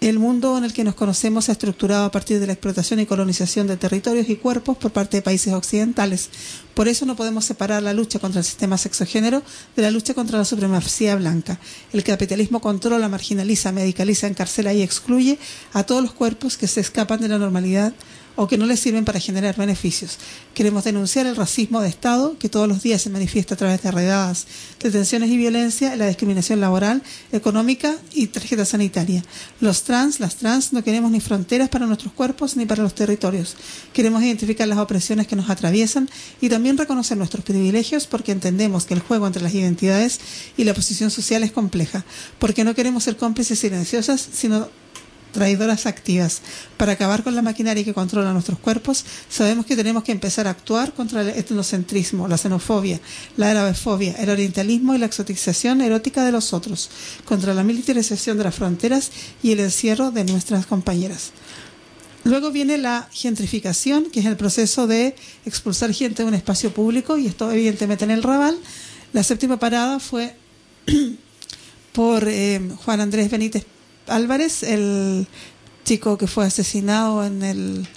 El mundo en el que nos conocemos se ha estructurado a partir de la explotación y colonización de territorios y cuerpos por parte de países occidentales. Por eso no podemos separar la lucha contra el sistema sexogénero de la lucha contra la supremacía blanca. El capitalismo controla, marginaliza, medicaliza, encarcela y excluye a todos los cuerpos que se escapan de la normalidad o que no les sirven para generar beneficios. Queremos denunciar el racismo de Estado que todos los días se manifiesta a través de redadas, detenciones y violencia, la discriminación laboral, económica y tarjeta sanitaria. Los trans, las trans, no queremos ni fronteras para nuestros cuerpos ni para los territorios. Queremos identificar las opresiones que nos atraviesan y también reconocer nuestros privilegios porque entendemos que el juego entre las identidades y la posición social es compleja, porque no queremos ser cómplices silenciosas, sino traidoras activas. Para acabar con la maquinaria que controla nuestros cuerpos, sabemos que tenemos que empezar a actuar contra el etnocentrismo, la xenofobia, la arabefobia, el orientalismo y la exotización erótica de los otros, contra la militarización de las fronteras y el encierro de nuestras compañeras. Luego viene la gentrificación, que es el proceso de expulsar gente de un espacio público, y esto evidentemente en el Raval. La séptima parada fue (clears throat) por eh, Juan Andrés Benítez Álvarez, el chico que fue asesinado en el,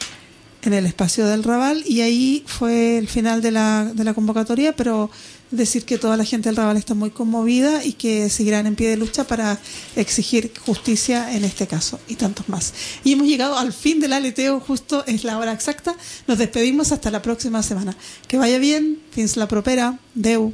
en el espacio del Raval, y ahí fue el final de la, de la convocatoria, pero decir que toda la gente del Raval está muy conmovida y que seguirán en pie de lucha para exigir justicia en este caso y tantos más. Y hemos llegado al fin del aleteo, justo es la hora exacta. Nos despedimos hasta la próxima semana. Que vaya bien, fins la propera, Deu.